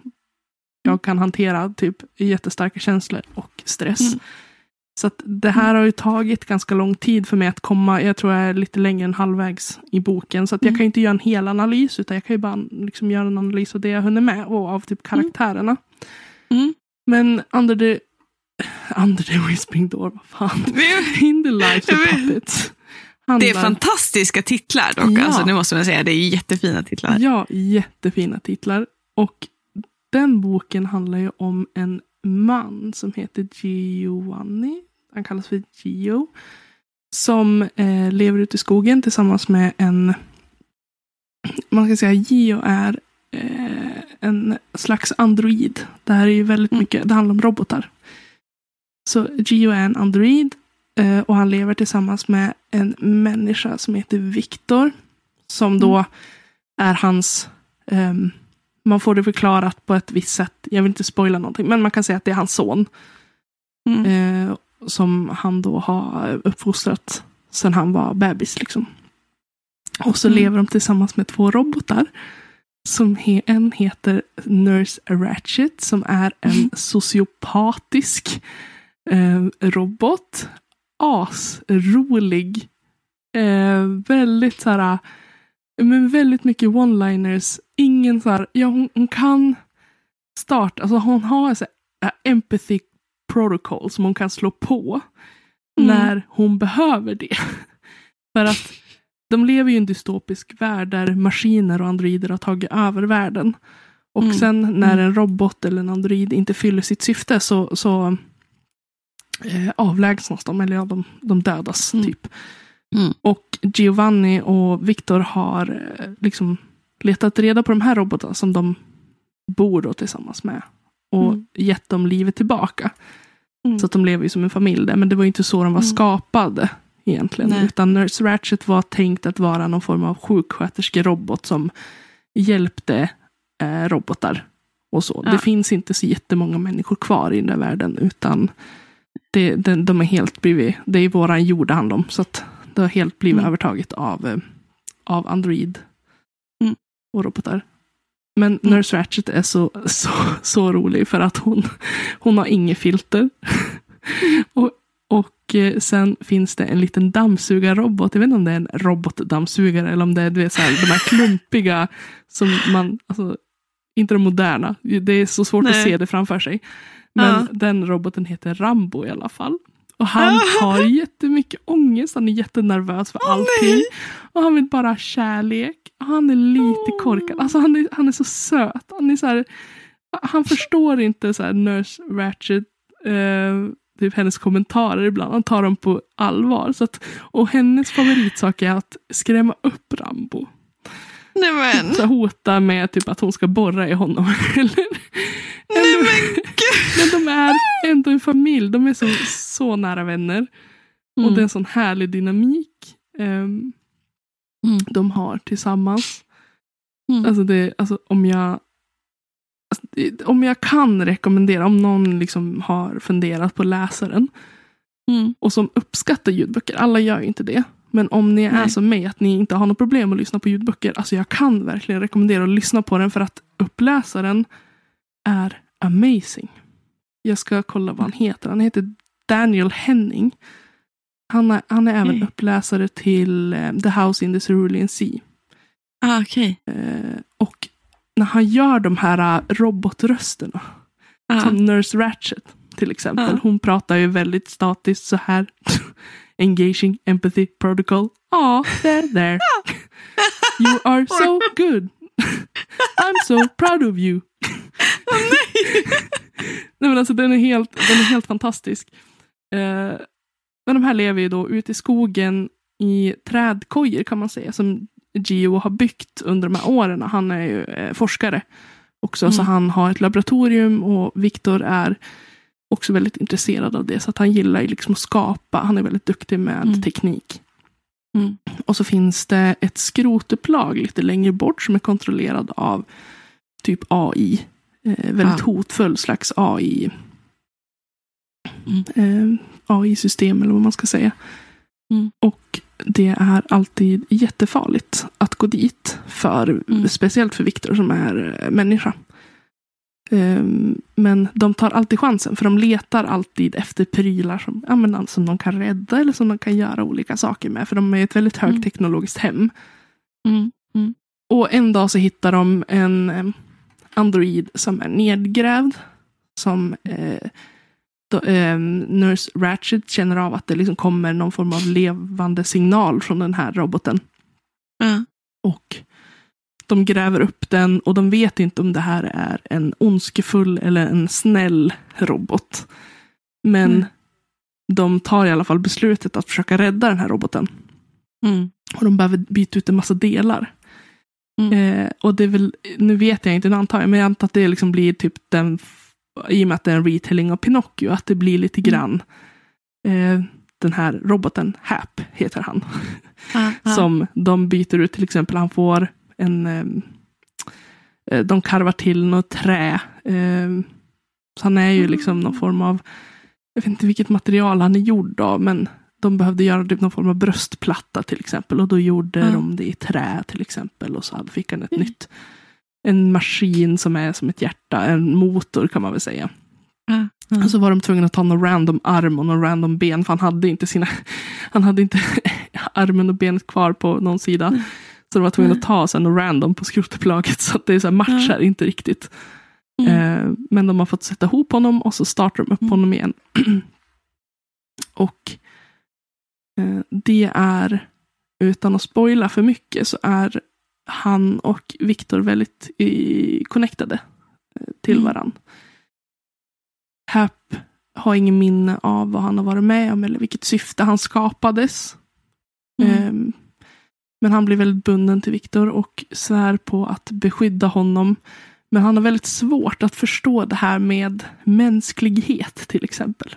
jag kan hantera typ jättestarka känslor och stress. Mm. Så det här har ju tagit ganska lång tid för mig att komma. Jag tror jag är lite längre än halvvägs i boken. Så jag Mm. kan ju inte göra en hel analys utan jag kan ju bara liksom göra en analys av det jag hunnit med och av typ karaktärerna. Mm. Men under the, (laughs) under the whispering door, vad fan. (laughs) In the lives of puppets. handlar... Det är fantastiska titlar dock. Ja. Alltså, det måste man säga. Det är jättefina titlar. Ja, jättefina titlar. Och den boken handlar ju om en man som heter Giovanni. Han kallas för Gio. Som eh, lever ute i skogen tillsammans med en... Man ska säga Gio är eh, en slags android. Det här är ju väldigt Mm. mycket, det handlar om robotar. Så Gio är en android eh, och han lever tillsammans med en människa som heter Viktor. Som då är hans... ehm, man får det förklarat på ett visst sätt. Jag vill inte spoila någonting, men man kan säga att det är hans son. Mm. Eh, som han då har uppfostrat sedan han var bebis. Liksom. Och så Mm. lever de tillsammans med två robotar. Som he, en heter Nurse Ratchet som är en (laughs) sociopatisk eh, robot. Asrolig. Eh, väldigt så här, men väldigt mycket one-liners. Ingen så här, ja hon, hon kan starta, alltså hon har så här, äh, empathy protocol som hon kan slå på Mm. när hon behöver det. (laughs) För att de lever ju i en dystopisk värld där maskiner och androider har tagit över världen. Och Mm. sen när en robot eller en android inte fyller sitt syfte så, så eh, avlägsnas de, eller ja, de, de dödas Mm. typ. Mm. Och Giovanni och Victor har eh, liksom letat reda på de här robotarna som de bor då tillsammans med. Och Mm. gett dem livet tillbaka. Mm. Så att de lever ju som en familj där. Men det var ju inte så de var Mm. skapade egentligen. Nej. Utan Nurse Ratchet var tänkt att vara någon form av sjuksköterskerobot som hjälpte eh, robotar. Och så. Ja. Det finns inte så jättemånga människor kvar i den där världen. Utan det, det, de är helt blivit, det är våran jord det handlar om. Så att det har helt blivit Mm. övertaget av, eh, av Android Mm. och robotar. Men Mm. Nurse Ratchet är så, så, så rolig för att hon, hon har inget filter. och, och eh, sen finns det en liten dammsugarrobot. Jag vet inte om det är en robotdammsugare eller om det är du vet, så här, de här klumpiga som man, alltså, inte de moderna. Det är så svårt att Nej. se det framför sig. Men Ja. den roboten heter Rambo i alla fall. Och han (laughs) har jättemycket ångest. Han är jättenervös för allting. nej. Och han vill bara ha kärlek. Och han är lite Åh. korkad. Alltså han är, han är så söt. Han är så här, han förstår inte så här Nurse Ratchet. Eh, typ hennes kommentarer ibland. Han tar dem på allvar. Så att, och hennes favoritsak är att skrämma upp Rambo. Nej men. Så hota med typ att hon ska borra i honom. (laughs) eller, Nej men gud. (laughs) men de är ändå en familj. De är så, så nära vänner. Och Mm. det är en sån härlig dynamik ehm, Mm. de har tillsammans. Mm. Alltså det, alltså om jag alltså det, om jag kan rekommendera, om någon liksom har funderat på läsaren Mm. och som uppskattar ljudböcker, alla gör ju inte det. Men om ni är Nej. som mig, att ni inte har något problem att lyssna på ljudböcker, alltså jag kan verkligen rekommendera att lyssna på den för att uppläsaren är amazing. Jag ska kolla vad han heter. Han heter Daniel Henning. Han är, han är även uppläsare till eh, The House in the Cerulean Sea. Ah, Okej. Eh, och när han gör de här eh, robotrösterna, Ah. som Nurse Ratchet till exempel. Ja. Hon pratar ju väldigt statiskt så här. (laughs) Engaging empathy protocol. Ja, there, there. (laughs) You are so (laughs) good. I'm so proud of you. Nej men alltså den är helt, den är helt fantastisk. Eh, men de här lever ju då ute i skogen i trädkojor kan man säga. Som Gio har byggt under de här åren. Han är ju eh, forskare också. Så Mm. han har ett laboratorium och Viktor är också väldigt intresserad av det. Så att han gillar ju liksom att skapa. Han är väldigt duktig med Mm. teknik. Mm. Och så finns det ett skrotupplag lite längre bort som är kontrollerad av typ AI. Eh, väldigt Ja. hotfull slags AI. Mm. Eh, AI-system eller vad man ska säga. Mm. Och det är alltid jättefarligt att gå dit. För, Mm. Speciellt för Viktor som är eh, människa. Ehm, men de tar alltid chansen för de letar alltid efter prylar som, ja, men, som de kan rädda eller som de kan göra olika saker med. För de är ett väldigt Mm. högteknologiskt hem. Mm. Och en dag så hittar de en eh, android som är nedgrävd. Som eh, eh, Nurse Ratchet känner av att det liksom kommer någon form av levande signal från den här roboten. Ja. Och de gräver upp den och de vet inte om det här är en ondskefull eller en snäll robot. Men Mm. de tar i alla fall beslutet att försöka rädda den här roboten. Mm. Och de behöver byta ut en massa delar. Mm. Eh, och det är väl, nu vet jag inte, nu antar jag, men jag antar att det liksom blir typ den, i och med att det är en retelling av Pinocchio, att det blir lite Mm. grann eh, den här roboten, Hap heter han. Ja. (laughs) Som de byter ut, till exempel han får en, ehm, eh, de karvar till något trä. Eh, så han är ju liksom någon form av, jag vet inte vilket material han är gjord av, men de behövde göra typ någon form av bröstplatta till exempel. Och då gjorde Mm. de det i trä till exempel. Och så fick han ett Mm. nytt, en maskin som är som ett hjärta, en motor kan man väl säga. Ja. Och så var de tvungna att ta någon random arm och någon random ben, för han hade inte sina, (laughs) han hade inte (laughs) armen och benet kvar på någon sida. Mm. Så de var tvungna Mm. att ta sen något random på skrotupplaget, så att det är så här matchar inte riktigt. Mm. Eh, men de har fått sätta ihop honom och så startar de upp Mm. honom igen. (clears throat) och eh, det är, utan att spoila för mycket, så är han och Viktor väldigt i, connectade eh, till Mm. varann. Hap har ingen minne av vad han har varit med om eller vilket syfte han skapades. Mm. Ehm, Men han blir väldigt bunden till Viktor och svär på att beskydda honom. Men han har väldigt svårt att förstå det här med mänsklighet till exempel.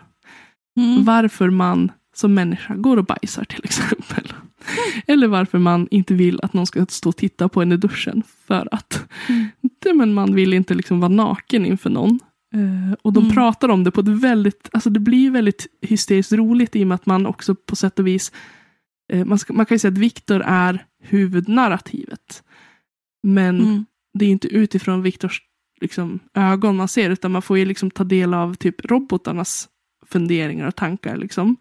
Mm. Varför man som människa går och bajsar till exempel. (laughs) Eller varför man inte vill att någon ska stå och titta på en i duschen. För att Mm. det, men man vill inte liksom vara naken inför någon. Eh, och de Mm. pratar om det på ett väldigt, alltså det blir väldigt hysteriskt roligt i och med att man också på sätt och vis, eh, man, ska, man kan ju säga att Viktor är huvudnarrativet. Men Mm. det är inte utifrån Viktors liksom, ögon man ser, utan man får ju liksom ta del av typ robotarnas funderingar och tankar. Liksom.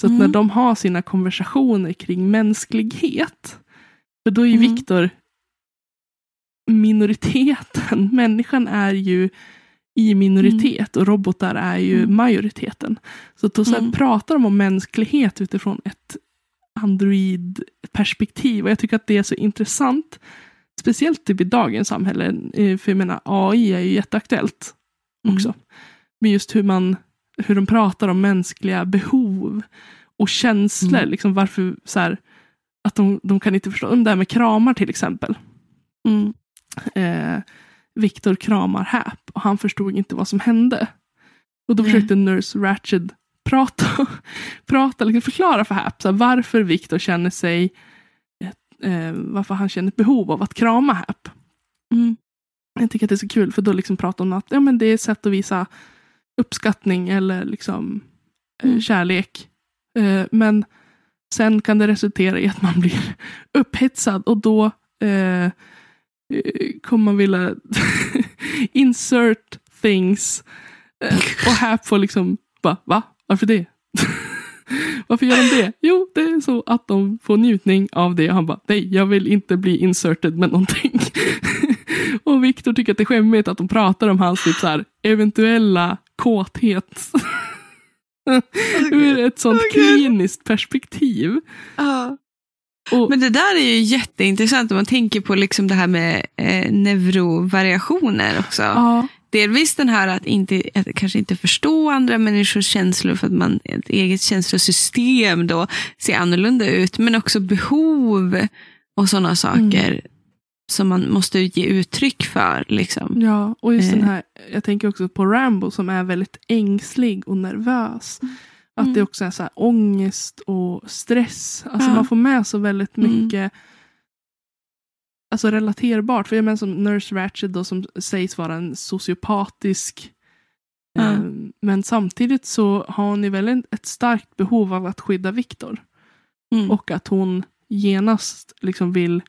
Så att Mm. när de har sina konversationer kring mänsklighet, för då är ju Mm. Viktor minoriteten. (laughs) Människan är ju i minoritet och robotar är ju Mm. majoriteten. Så då så här Mm. pratar de om mänsklighet utifrån ett android-perspektiv. Och jag tycker att det är så intressant. Speciellt typ i dagens samhälle. eh, För jag menar, AI är ju jätteaktuellt också. Mm. Men just hur, man, hur de pratar om mänskliga behov och känslor. Mm. Liksom varför så här, att de, de kan inte förstå. Det här med kramar till exempel. Mm. Eh, Viktor kramar Hap och han förstod inte vad som hände. Och då försökte Nurse Ratched prata, (laughs) prata liksom förklara för Hap så här, varför Viktor känner sig eh, varför han känner ett behov av att krama Hap. Mm. Jag tycker att det är så kul för då liksom pratar de om att ja, men det är ett sätt att visa uppskattning eller liksom eh, Mm. kärlek. Eh, men sen kan det resultera i att man blir (laughs) upphetsad och då eh, kommer man vilja (laughs) insert things. Och här får liksom, bara, va? Varför det? (laughs) Varför gör de det? Jo, det är så att de får njutning av det. Och han bara, nej, jag vill inte bli inserted med någonting. och Viktor tycker att det är skämmigt att de pratar om hans typ så här, eventuella kåthet. Ur ett sånt Gud. kliniskt perspektiv. Ja. Och, Men det där är ju jätteintressant om man tänker på liksom det här med eh, neurovariationer också. ja, Delvis den här att, inte, att kanske inte förstå andra människors känslor för att man ett eget känslosystem då ser annorlunda ut. Men också behov och sådana saker som man måste ge uttryck för. Liksom. Ja, och just den Eh. här, jag tänker också på Rambo som är väldigt ängslig och nervös. Att Mm. det också är så här ångest och stress. Alltså Ja. man får med så väldigt Mm. mycket alltså relaterbart. För jag menar som Nurse Ratched då som sägs vara en sociopatisk Ja. eh, men samtidigt så har hon ju väl en- ett starkt behov av att skydda Viktor. Mm. Och att hon genast liksom vill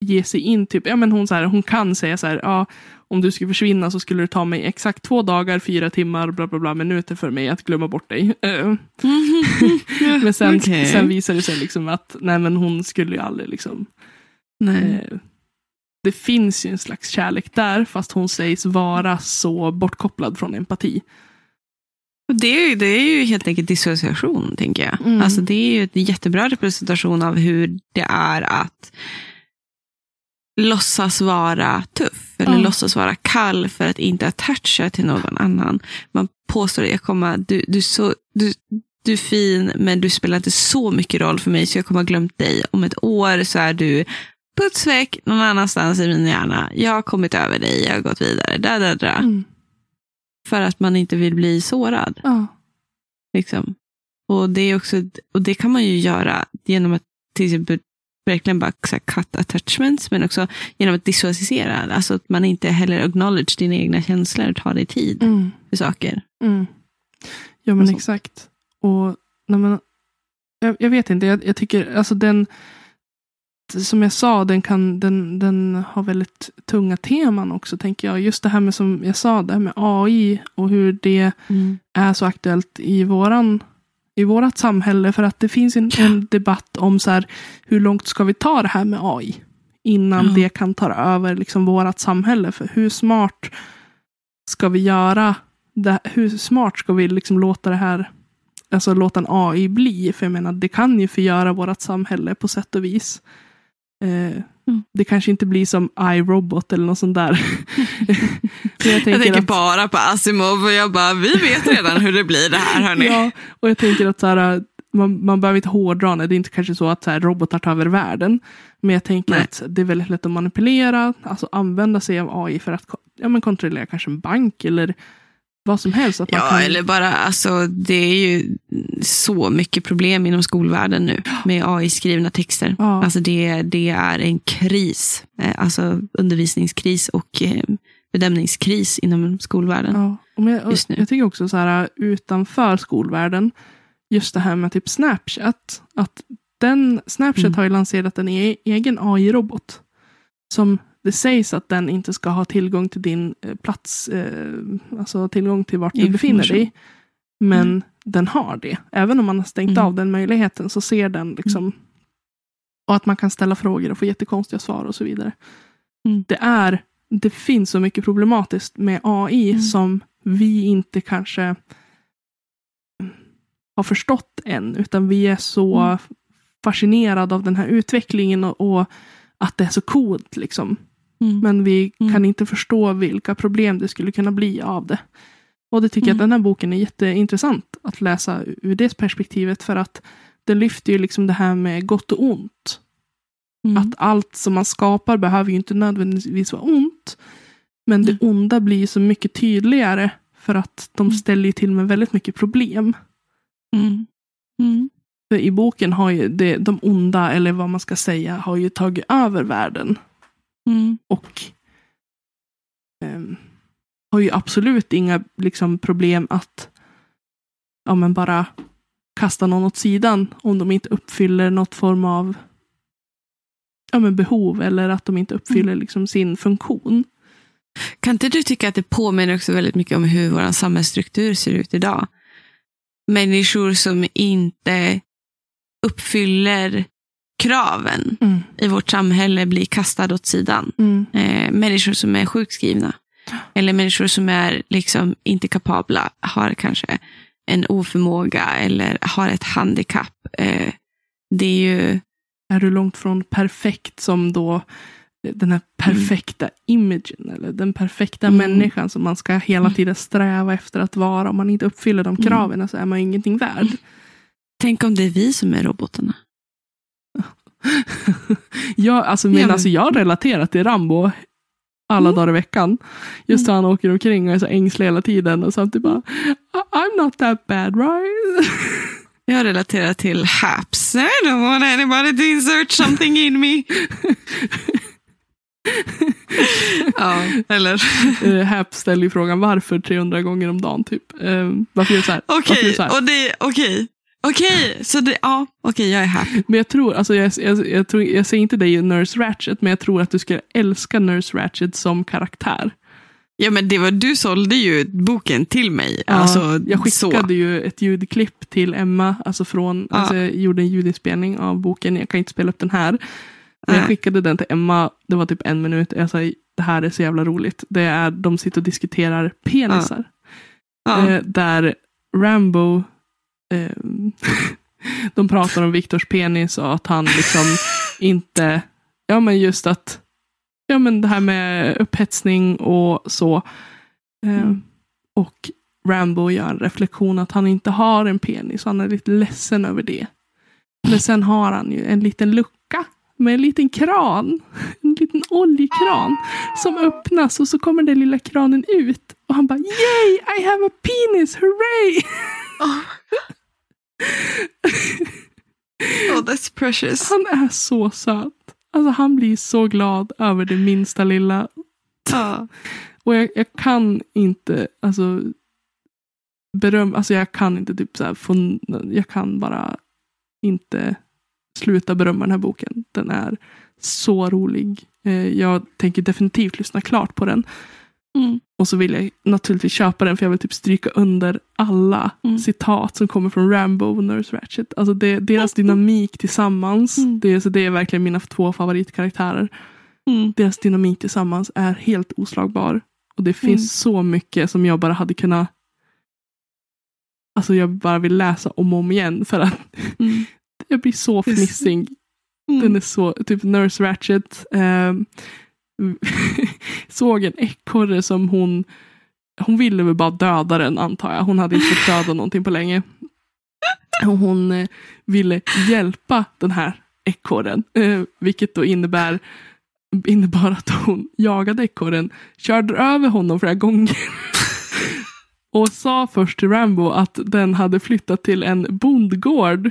ge sig in. Typ, ja, men hon, så här, hon kan säga så här, ja, om du skulle försvinna så skulle det ta mig exakt två dagar, fyra timmar, bla bla bla minuter för mig att glömma bort dig. (laughs) Eh, (laughs) men sen, Okej. sen visar det sig liksom att nej, men hon skulle ju aldrig liksom Nej. eh, det finns ju en slags kärlek där fast hon sägs vara så bortkopplad från empati. Det, är ju, det är ju helt enkelt dissociation, tänker jag. Mm. Alltså, det är ju en jättebra representation av hur det är att låtsas vara tuff eller Ja. låtsas vara kall för att inte attacha till någon annan. Man påstår att jag kommer, du, du, så, du, du är fin men du spelar inte så mycket roll för mig så jag kommer ha glömt dig. Om ett år så är du putsväck någon annanstans i min hjärna. Jag har kommit över dig, jag har gått vidare. Da, da, da. Mm. För att man inte vill bli sårad. Ja. Liksom. Och, det är också, och det kan man ju göra genom att till exempel verkligen bara så cut attachments, men också genom att dissociera. Alltså att man inte heller acknowledge dina egna känslor och tar dig tid Mm. för saker. Mm. Ja men Och exakt. Och när man, jag, jag vet inte, jag, jag tycker alltså den som jag sa, den, kan, den, den har väldigt tunga teman också tänker jag. Just det här med som jag sa, det här med AI och hur det är så aktuellt i våran i vårat samhälle. För att det finns en, en debatt om så här, hur långt ska vi ta det här med AI? Innan Ja. det kan ta över liksom vårat samhälle. För hur smart ska vi göra? Det, hur smart ska vi liksom låta det här, alltså låta en AI bli? För jag menar, det kan ju förgöra vårat samhälle på sätt och vis. Eh, Mm. Det kanske inte blir som iRobot eller något sånt där. (laughs) Men Jag tänker att- bara på Asimov och jag bara, vi vet redan hur det blir det här hörni. (laughs) Ja, och jag tänker att så här, man, man behöver inte hårdra det. Det är inte kanske så att så här, robotar tar över världen. Men jag tänker Nej. att det är väldigt lätt att manipulera, alltså använda sig av AI för att ja, men kontrollera kanske en bank eller vad som helst. Att man Ja, kan, eller bara, alltså, det är ju så mycket problem inom skolvärlden nu med AI-skrivna texter. Ja. Alltså det, det är en kris, eh, alltså undervisningskris och eh, bedömningskris inom skolvärlden. Ja, och jag, Just nu. jag tycker också så här utanför skolvärlden, just det här med typ Snapchat. Att den, Snapchat Mm. har ju lanserat en e- egen AI-robot. Som det sägs att den inte ska ha tillgång till din eh, plats, eh, alltså tillgång till vart du befinner dig. Men Mm. den har det. Även om man har stängt Mm. av den möjligheten så ser den liksom. Och att man kan ställa frågor och få jättekonstiga svar och så vidare. Mm. Det är, det finns så mycket problematiskt med AI Mm. som vi inte kanske har förstått än. Utan vi är så Mm. fascinerade av den här utvecklingen och, och att det är så coolt. Liksom. Mm. Men vi Mm. kan inte förstå vilka problem det skulle kunna bli av det. Och det tycker jag Mm. att den här boken är jätteintressant att läsa ur det perspektivet. För att den lyfter ju liksom det här med gott och ont. Mm. Att allt som man skapar behöver ju inte nödvändigtvis vara ont. Men det Mm. onda blir så mycket tydligare. För att de Mm. ställer ju till med väldigt mycket problem. Mm. Mm. För i boken har ju det, de onda, eller vad man ska säga, har ju tagit över världen. Mm. Och ehm, har ju absolut inga liksom, problem att ja, men bara kasta någon åt sidan om de inte uppfyller något form av ja, men behov eller att de inte uppfyller liksom, sin funktion. Kan inte du tycka att det påminner också väldigt mycket om hur vår samhällsstruktur ser ut idag? Människor som inte uppfyller kraven Mm. i vårt samhälle blir kastade åt sidan. Mm. Eh, människor som är sjukskrivna. Eller människor som är liksom inte kapabla, har kanske en oförmåga eller har ett handikapp. Eh, det är ju... Är du långt från perfekt som då den här perfekta imagen eller den perfekta Mm. människan som man ska hela tiden sträva efter att vara. Om man inte uppfyller de Mm. kraven så är man ingenting värd. Tänk om det är vi som är robotarna. (laughs) ja, alltså, men, Ja, men- alltså, jag relaterar till Rambo alla Mm. dagar i veckan. Just hur han åker omkring och är så ängslig hela tiden och samtidigt bara "I- I'm not that bad right? Jag relaterar till Haps. I don't want anybody to insert something in me. (laughs) ja, eller? uh, Hap ställer ju frågan varför 300 gånger om dagen typ. Um, varför gör du så här? Okej, och det, okej. Okej, så det, ja, okej, jag är happy. Men jag tror, alltså jag, jag, jag, tror, jag säger inte dig Nurse Ratchet, men jag tror att du skulle älska Nurse Ratchet som karaktär. Ja, men det var, du sålde ju boken till mig. Ja, alltså, jag skickade så. ju ett ljudklipp till Emma, alltså från, Ja. alltså jag gjorde en ljudinspelning av boken, jag kan inte spela upp den här. Men jag skickade den till Emma, det var typ en minut, jag sa det här är så jävla roligt. Det är, de sitter och diskuterar penisar. Ja. Eh, där Rambo, eh, (laughs) de pratar om Viktors penis och att han liksom (laughs) inte, ja men just att, ja men det här med upphetsning och så. Eh, Mm. Och Rambo gör en reflektion att han inte har en penis. Han är lite ledsen över det. Men sen har han ju en liten lucka med en liten kran. (laughs) En liten oljekran som öppnas och så kommer den lilla kranen ut. Och han bara Yay! I have a penis! Hooray! Oh, (laughs) that's precious. Han är så söt. Alltså han blir så glad över det minsta lilla. Ja. Och jag, jag kan inte, alltså beröm, alltså jag kan inte typ så här, få, jag kan bara inte sluta berömma den här boken. Den är så rolig. Eh, jag tänker definitivt lyssna klart på den. Mm. Och så vill jag naturligtvis köpa den för jag vill typ stryka under alla Mm. citat som kommer från Rambo och Nurse Ratchet. Alltså det, deras (laughs) dynamik tillsammans. Mm. Det, är- så det är verkligen mina två favoritkaraktärer. Mm. Deras dynamik tillsammans är helt oslagbar. Och det finns Mm. så mycket som jag bara hade kunnat Alltså jag bara vill läsa om och om igen för att (laughs) Mm. jag blir så fnissig. Mm. Den är så, typ Nurse Ratchet. ehm, (laughs) såg en ekorre som hon, hon ville väl bara döda den antar jag. Hon hade inte fått döda någonting på länge. Och hon eh, ville hjälpa den här ekorren. Eh, vilket då innebär innebar att hon jagade ekorren, körde över honom flera gånger. (laughs) och sa först till Rambo att den hade flyttat till en bondgård.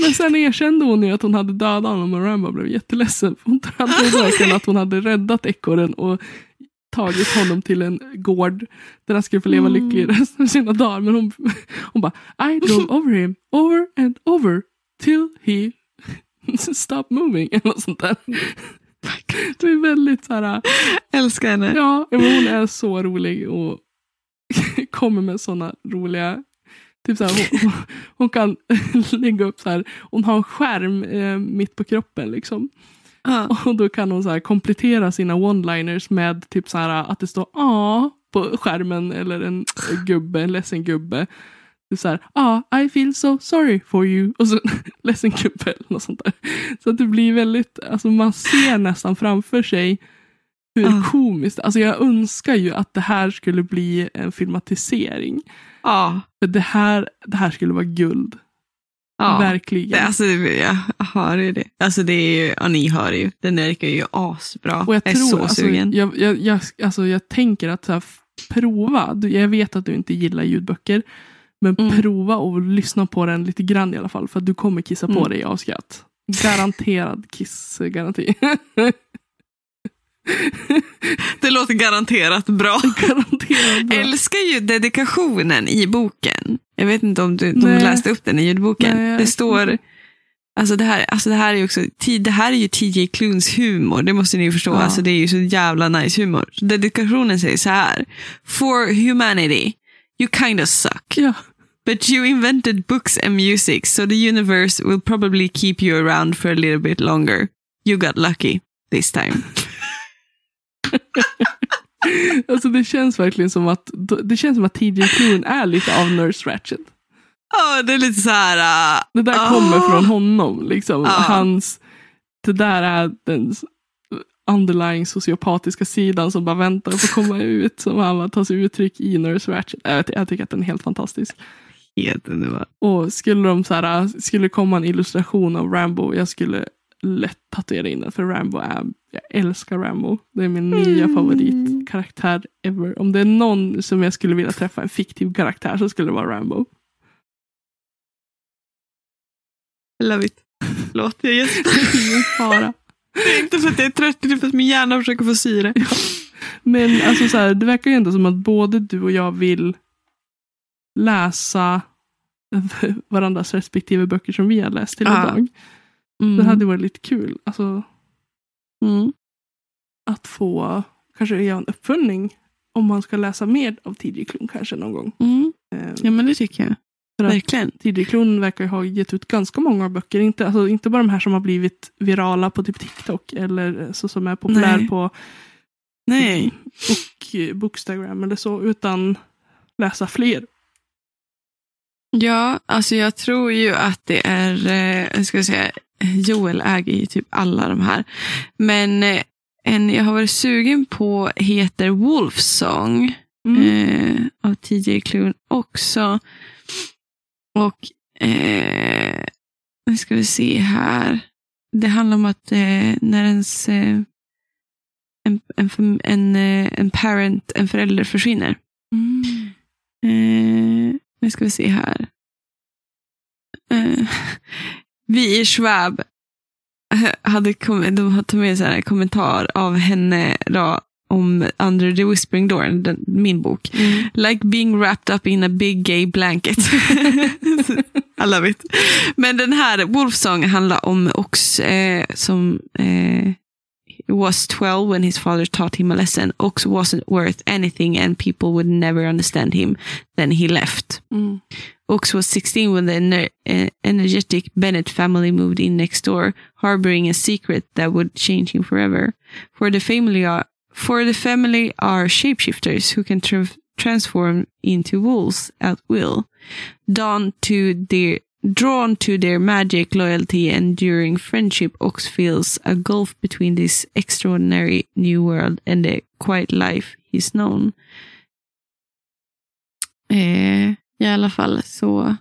Men sen erkände hon ju att hon hade dödat honom och Rambo blev jätteledsen. Hon trodde verkligen (laughs) att hon hade räddat ekorren och tagit honom till en gård där han skulle få leva Mm. lycklig resten av sina dagar. Men hon, hon bara I drove (laughs) over him, over and over till he (laughs) stop moving. Eller något sånt där. Det är väldigt så här, Älskar henne. ja, men hon är så rolig och kommer med sådana roliga Typ så här, hon, (laughs) hon kan (laughs) lägga upp så här, hon har en skärm eh, mitt på kroppen liksom. Ja. Och då kan hon så här komplettera sina one-liners med typ så här att det står A på skärmen eller en (laughs) gubbe, en ledsen gubbe. Är så här, ah, I feel so sorry for you. Och så ledsen gubbe eller något sånt där. Så att det blir väldigt, alltså man ser nästan framför sig hur Ja. komiskt, alltså jag önskar ju att det här skulle bli en filmatisering. Ja. För det här, det här skulle vara guld. ja. Verkligen. Det, alltså, jag hör ju det. Alltså det är ju, ja ni hör ju. Den verkar ju asbra. Och jag, är tror, så alltså, sugen. Jag, jag, jag, alltså, jag tänker att så här, prova. Jag vet att du inte gillar ljudböcker. Men Mm. prova och lyssna på den lite grann i alla fall. För att du kommer kissa på Mm. dig av skratt. Garanterad kissgaranti. (laughs) (laughs) Det låter garanterat bra. (laughs) Garanterad bra. älskar ju dedikationen i boken. Jag vet inte om du, de läste upp den i ljudboken. Nej, det står, alltså det här, alltså det här är ju också, det här är ju TJ Kluns humor, det måste ni ju förstå. Ja. Alltså det är ju så jävla nice humor. Så dedikationen säger så här. For humanity, you kind of suck. Ja. But you invented books and music, so the universe will probably keep you around for a little bit longer. You got lucky this time. (laughs) (laughs) Alltså det känns verkligen som att det känns som att TJ Klune är lite av Nurse Ratchet. Ja, det är lite så här. uh, Det där Ah. kommer från honom. Liksom. Ja. Hans, det där är den underlying sociopatiska sidan som bara väntar på att komma ut. Som han tar sig uttryck i Nurse Ratchet. Jag, jag tycker att den är helt fantastisk. helt underbar. Och skulle de så här, skulle komma en illustration av Rambo, jag skulle lätt tatuera in den. För Rambo är, jag älskar Rambo. Det är min nya Mm. favoritkaraktär ever. Om det är någon som jag skulle vilja träffa, en fiktiv karaktär, så skulle det vara Rambo. Love it. Förlåt, jag gäspar. (laughs) Ingen fara. Det är inte för att jag är trött, det är för att min hjärna försöker få syre. Men alltså så här, det verkar ju ändå som att både du och jag vill läsa (laughs) varandras respektive böcker som vi har läst till Ja. idag. Mm. Det hade varit lite kul. Alltså, Mm. att få kanske göra en uppföljning om man ska läsa mer av TJ Klun kanske någon gång. Mm. Eh, Ja, men det tycker jag. För Verkligen. TJ Klun verkar ju ha gett ut ganska många böcker. Inte, alltså, inte bara de här som har blivit virala på typ TikTok eller så som är populär Nej. på Nej. book, Bookstagram eller så. Utan läsa fler. Ja, alltså jag tror ju att det är, eh, jag ska säga, Joel äger ju typ alla de här. Men eh, en jag har varit sugen på heter Wolf Song Mm. eh, av TJ Klune också. Och eh, nu ska vi se här. Det handlar om att eh, när ens eh, en, en, en, eh, en parent, en förälder försvinner. Mm. Nu ska vi se här. Eh, (laughs) vi i Schwab hade kom, de tagit med en kommentar av henne då, om Under the Whispering Door, den, min bok. Mm. Like being wrapped up in a big gay blanket. (laughs) I love it. Men den här Wolf Song handlar om Ox eh, som eh, was 12 when his father taught him a lesson. Ox wasn't worth anything and people would never understand him. Then he left. Mm. Ox was 16 when the ener- energetic Bennett family moved in next door, harboring a secret that would change him forever. For the family are for the family are shapeshifters who can tra- transform into wolves at will. Drawn to their drawn to their magic, loyalty, enduring friendship, Ox feels a gulf between this extraordinary new world and the quiet life he's known. Eh, I alla fall så...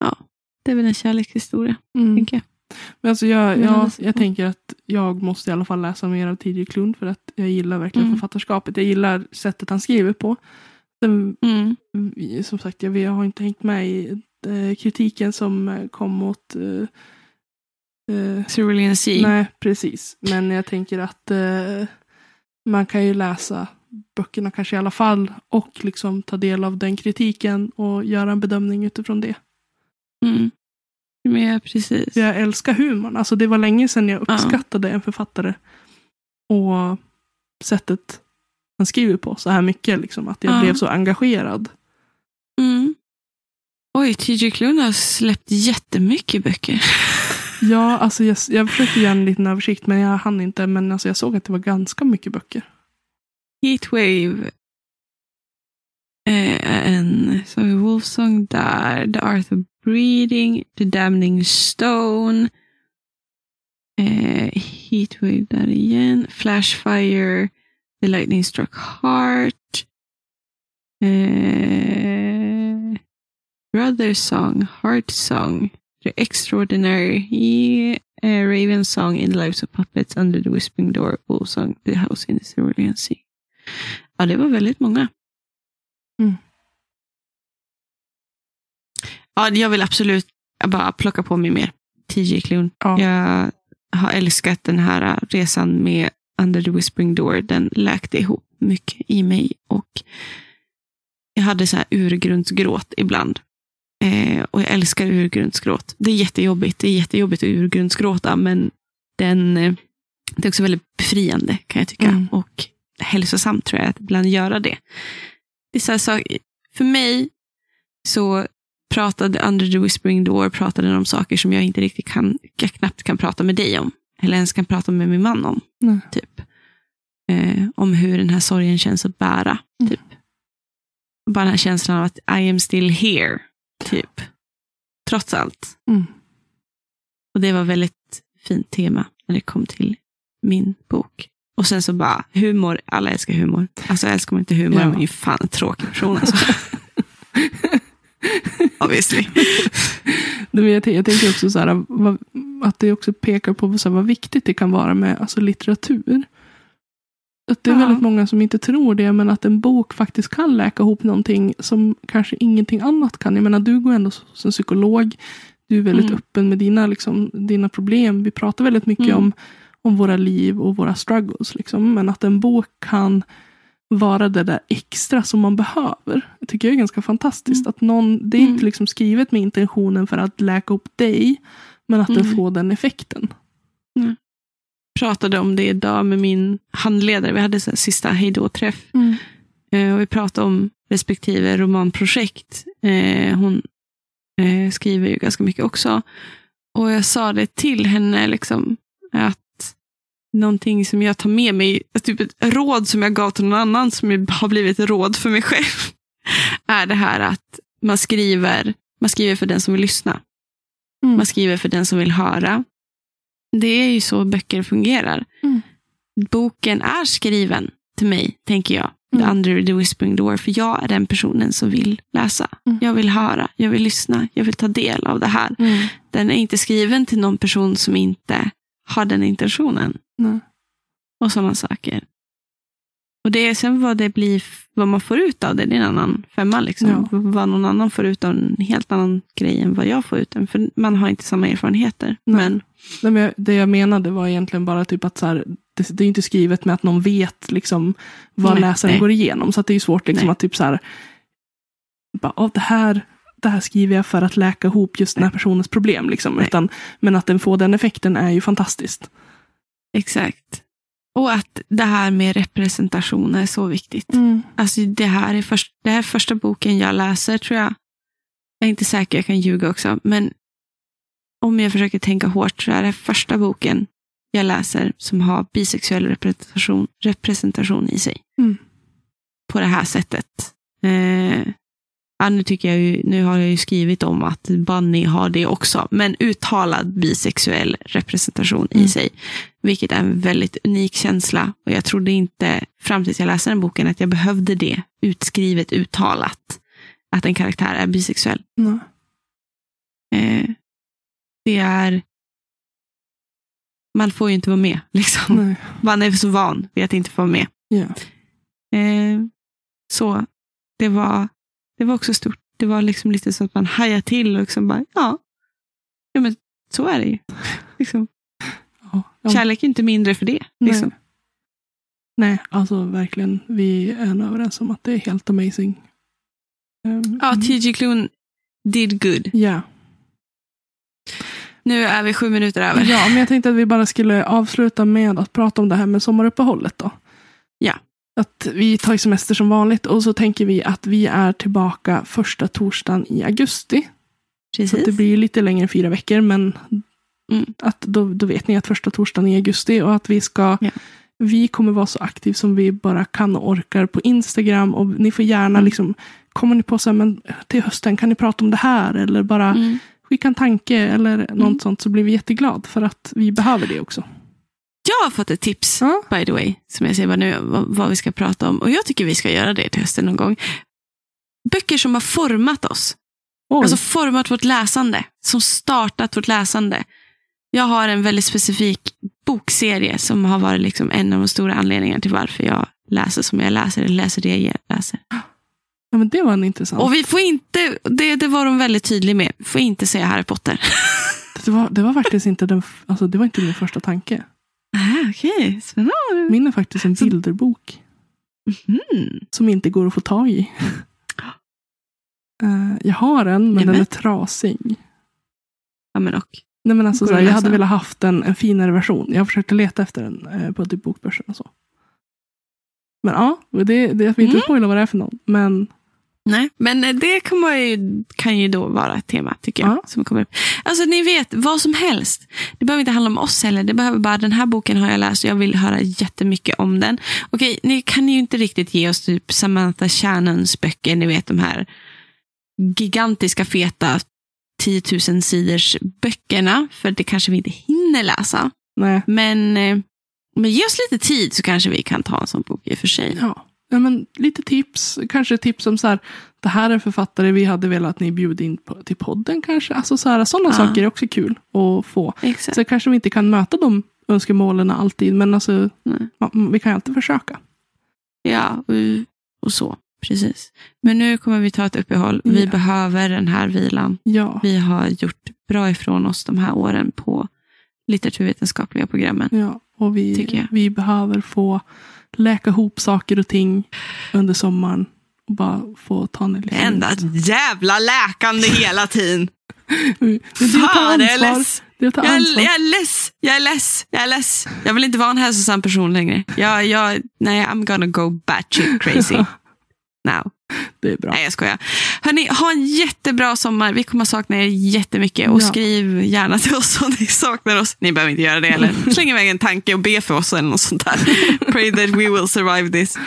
Ja, det är väl en kärlekshistoria, Mm. tänker jag. Men alltså jag, jag, jag tänker att jag måste i alla fall läsa mer av TJ Klund för att jag gillar verkligen Mm. författarskapet. Jag gillar sättet han skriver på. Sen, Mm. som sagt, jag, jag har inte hängt med i eh, kritiken som eh, kom mot eh, Cerulean Sea. Nej, precis. Men jag tänker att eh, man kan ju läsa böckerna kanske i alla fall och liksom ta del av den kritiken och göra en bedömning utifrån det. Mm. Men ja, precis. Jag älskar humorn. Alltså det var länge sedan jag Ja. uppskattade en författare och sättet han skriver på så här mycket. Liksom, att jag Ja. blev så engagerad. Mm. Oj, TJ Klune har släppt jättemycket böcker. (laughs) Ja, alltså jag, jag försökte göra en liten översikt men jag hann inte. Men alltså jag såg att det var ganska mycket böcker. Heatwave. Eh, en, har vi Wolfsong där. The Arthur Breeding. The Damning Stone. Eh, Heatwave där igen. Flashfire. The Lightning Struck Heart. Eh, Brother Song. Heart Song. The Extraordinary. Yeah, eh, Raven Song in the Lives of Puppets. Under the Whispering Door. Wolfsong. The House in the Cerulean Sea. Ja, det var väldigt många. Mm. Ja, jag vill absolut bara plocka på mig mer. TJ Klune. Ja. Jag har älskat den här resan med Under the Whispering Door. Den läkte ihop mycket i mig och jag hade så här urgrundsgråt ibland. Eh, och jag älskar urgrundsgråt. Det är jättejobbigt. Det är jättejobbigt att urgrundsgråta, men den, eh, det är också väldigt befriande kan jag tycka. Mm. Och hälsosamt tror jag att ibland göra det. det är så här, så, för mig så pratade Under the Whispering Door pratade om saker som jag inte riktigt kan, jag knappt kan prata med dig om. Eller ens kan prata med min man om. Nej. Typ. Eh, om hur den här sorgen känns att bära. Mm. Typ. Bara den här känslan av att I am still here. Typ. Trots allt. Mm. Och det var väldigt fint tema när det kom till min bok. Och sen så bara humor. Alla älskar humor. Alltså älskar man inte humor Ja. är man ju fan en tråkig person. Alltså. (laughs) Obviously. Jag, jag tänker också så här, vad, att det också pekar på så här, vad viktigt det kan vara med alltså, litteratur. Att det är Ja. väldigt många som inte tror det, men att en bok faktiskt kan läka ihop någonting som kanske ingenting annat kan. Jag menar, du går ändå som psykolog. Du är väldigt Mm. öppen med dina, liksom, dina problem. Vi pratar väldigt mycket Mm. om, om våra liv och våra struggles. Liksom. Men att en bok kan vara det där extra som man behöver. Det tycker jag är ganska fantastiskt. Mm. Att någon, det är Mm. inte liksom skrivet med intentionen för att läka upp dig, men att Mm. får den effekten. pratade om det idag med min handledare. Vi hade här sista hejdå-träff. Eh, och vi pratade om respektive romanprojekt. Eh, hon eh, skriver ju ganska mycket också. Och jag sa det till henne, liksom, att någonting som jag tar med mig, typ ett råd som jag gav till någon annan som har blivit råd för mig själv, (laughs) är det här att man skriver, man skriver för den som vill lyssna. Mm. Man skriver för den som vill höra. Det är ju så böcker fungerar. Mm. Boken är skriven till mig, tänker jag. The Mm. Under the Whispering Door. För jag är den personen som vill läsa. Mm. Jag vill höra, jag vill lyssna, jag vill ta del av det här. Mm. Den är inte skriven till någon person som inte har den intentionen. Och sådana saker. Och det är sen vad det blir, vad man får ut av det, det är en annan femma. Liksom. Ja. Vad någon annan får ut av en helt annan grej än vad jag får ut. För man har inte samma erfarenheter. Nej. Men Nej, men det jag menade var egentligen bara typ att så här, det, det är inte skrivet med att någon vet liksom, vad Nej, läsaren nej. går igenom. Så det är svårt liksom, att typ så här, bara, "Åh, det, här, det här skriver jag för att läka ihop just den här personens problem. Liksom. Utan, men att den får den effekten är ju fantastiskt. exakt. Och att det här med representation är så viktigt. Alltså det här är först, det här är första boken jag läser tror jag. Jag är inte säker, jag kan ljuga också. Men om jag försöker tänka hårt så är det första boken jag läser som har bisexuell representation, representation i sig. Mm. På det här sättet. Eh, ja, nu, tycker jag ju, nu har jag ju skrivit om att Bunny har det också. Men uttalad bisexuell representation i Mm. sig. Vilket är en väldigt unik känsla. Och jag trodde inte fram tills jag läste den boken att jag behövde det utskrivet, uttalat. Att en karaktär är bisexuell. Nej. Eh, det är... Man får ju inte vara med. Liksom. Nej. Man är så van vid att inte få vara med. Ja. Eh, så det var, det var också stort. Det var liksom lite så att man hajade till och liksom bara, ja, ja men så är det ju. Liksom. Ja. Kärlek är inte mindre för det. Liksom. Nej. Nej, alltså verkligen. Vi är överens om att det är helt amazing. Um, Ja, T.J. Klune did good. ja. Nu är vi sju minuter över. ja, men jag tänkte att vi bara skulle avsluta med att prata om det här med sommaruppehållet då. Ja. Att vi tar semester som vanligt och så tänker vi att vi är tillbaka första torsdagen i augusti. Så Precis. att det blir lite längre än fyra veckor, men Mm. att då, då vet ni att första torsdagen i augusti och att vi ska Ja. vi kommer vara så aktiv som vi bara kan och orkar på Instagram och ni får gärna Mm. liksom kommer ni på så här, men till hösten kan ni prata om det här eller bara Mm. skicka en tanke eller något Mm. sånt så blir vi jätteglad för att vi behöver det också. Jag har fått ett tips, Ja. by the way, som jag säger bara nu, vad, vad vi ska prata om. Och jag tycker vi ska göra det till hösten någon gång. Böcker som har format oss. Oj. Alltså format vårt läsande. Som startat vårt läsande. Jag har en väldigt specifik bokserie som har varit liksom en av de stora anledningarna till varför jag läser som jag läser, eller läser det jag läser. (gasps) ja, men det var en intressant. Och vi får inte, det, det var de väldigt tydliga med, vi får inte säga Harry Potter. (laughs) det, var, det var faktiskt inte, den, alltså, det var inte min första tanke. Ah, Okej, spännande. Min är faktiskt en bilderbok Mm. som inte går att få tag i. (gasps) Eh, jag har en, men den Nämen. är trasig. Ja, men och. Nej, men alltså, Går så det här, att jag hade velat haft en, en finare version. Jag försökte leta efter den eh, på typ bokbörsen och så. Men ja, det, det, jag vill inte Mm. spoila vad det är för någon. Men Nej, men eh, det kan, man ju, kan ju då vara ett tema, tycker jag. Ja. Som kommer upp. Alltså ni vet, vad som helst. Det behöver inte handla om oss heller. Det behöver bara, den här boken har jag läst och jag vill höra jättemycket om den. Okej, ni kan ju inte riktigt ge oss typ Samantha Shannons böcker, ni vet de här gigantiska feta 10 000 sidors böckerna, för det kanske vi inte hinner läsa. nej. Men, eh, men ge oss lite tid så kanske vi kan ta en sån bok i och för sig. Ja. ja, men lite tips. Kanske tips om så här. Det här är en författare vi hade velat att ni bjuder in på, till podden kanske. Alltså så här, sådana Ja. saker är också kul att få. Exakt. Så kanske vi inte kan möta de önskemålen alltid. Men alltså, Nej. ja, vi kan ju alltid försöka. Ja, och, och så. Precis. Men nu kommer vi ta ett uppehåll. Vi Ja. behöver den här vilan. Ja. Vi har gjort bra ifrån oss de här åren på litteraturvetenskapliga programmen. Ja, och vi, vi behöver få läka ihop saker och ting under sommaren. Och bara få ta en liten... enda jävla läkande hela tiden. Det är att ta jag är less. Jag är less. Jag är less. Jag vill inte vara en hälsosam person längre. Jag, jag, nej, I'm gonna go batshit crazy (laughs) now. Det är bra. Nej, jag skojar. Hörni, ha en jättebra sommar. Vi kommer sakna er jättemycket. Och Ja. skriv gärna till oss om ni saknar oss. Ni behöver inte göra det heller. (laughs) Släng iväg en tanke och be för oss eller något sånt där. (laughs) Pray that we will survive this.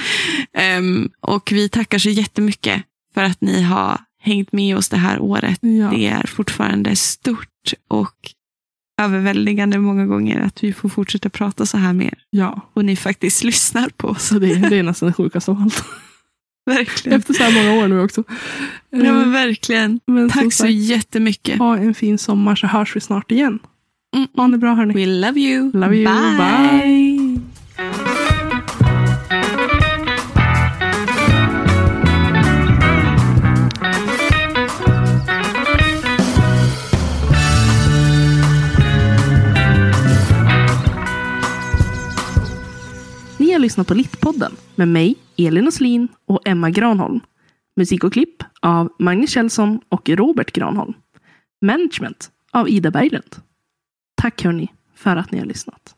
Ehm, och vi tackar så jättemycket för att ni har hängt med oss det här året. Ja. Det är fortfarande stort och överväldigande många gånger att vi får fortsätta prata så här med er. ja. Och ni faktiskt lyssnar på oss. Det, det är (laughs) nästan det sjukaste av allt. Verkligen. Efter så här många år nu också. Ja, Eh, men verkligen. men Tack så sagt, jättemycket. Ha en fin sommar så hörs vi snart igen. Mm. Ha det bra hörni. We love you. Love you. Bye. Ni har lyssnat på Littpodden med mig, Elin Oslin och Emma Granholm. Musik och klipp av Magnus Kjellson och Robert Granholm. Management av Ida Berglund. Tack hörni för att ni har lyssnat.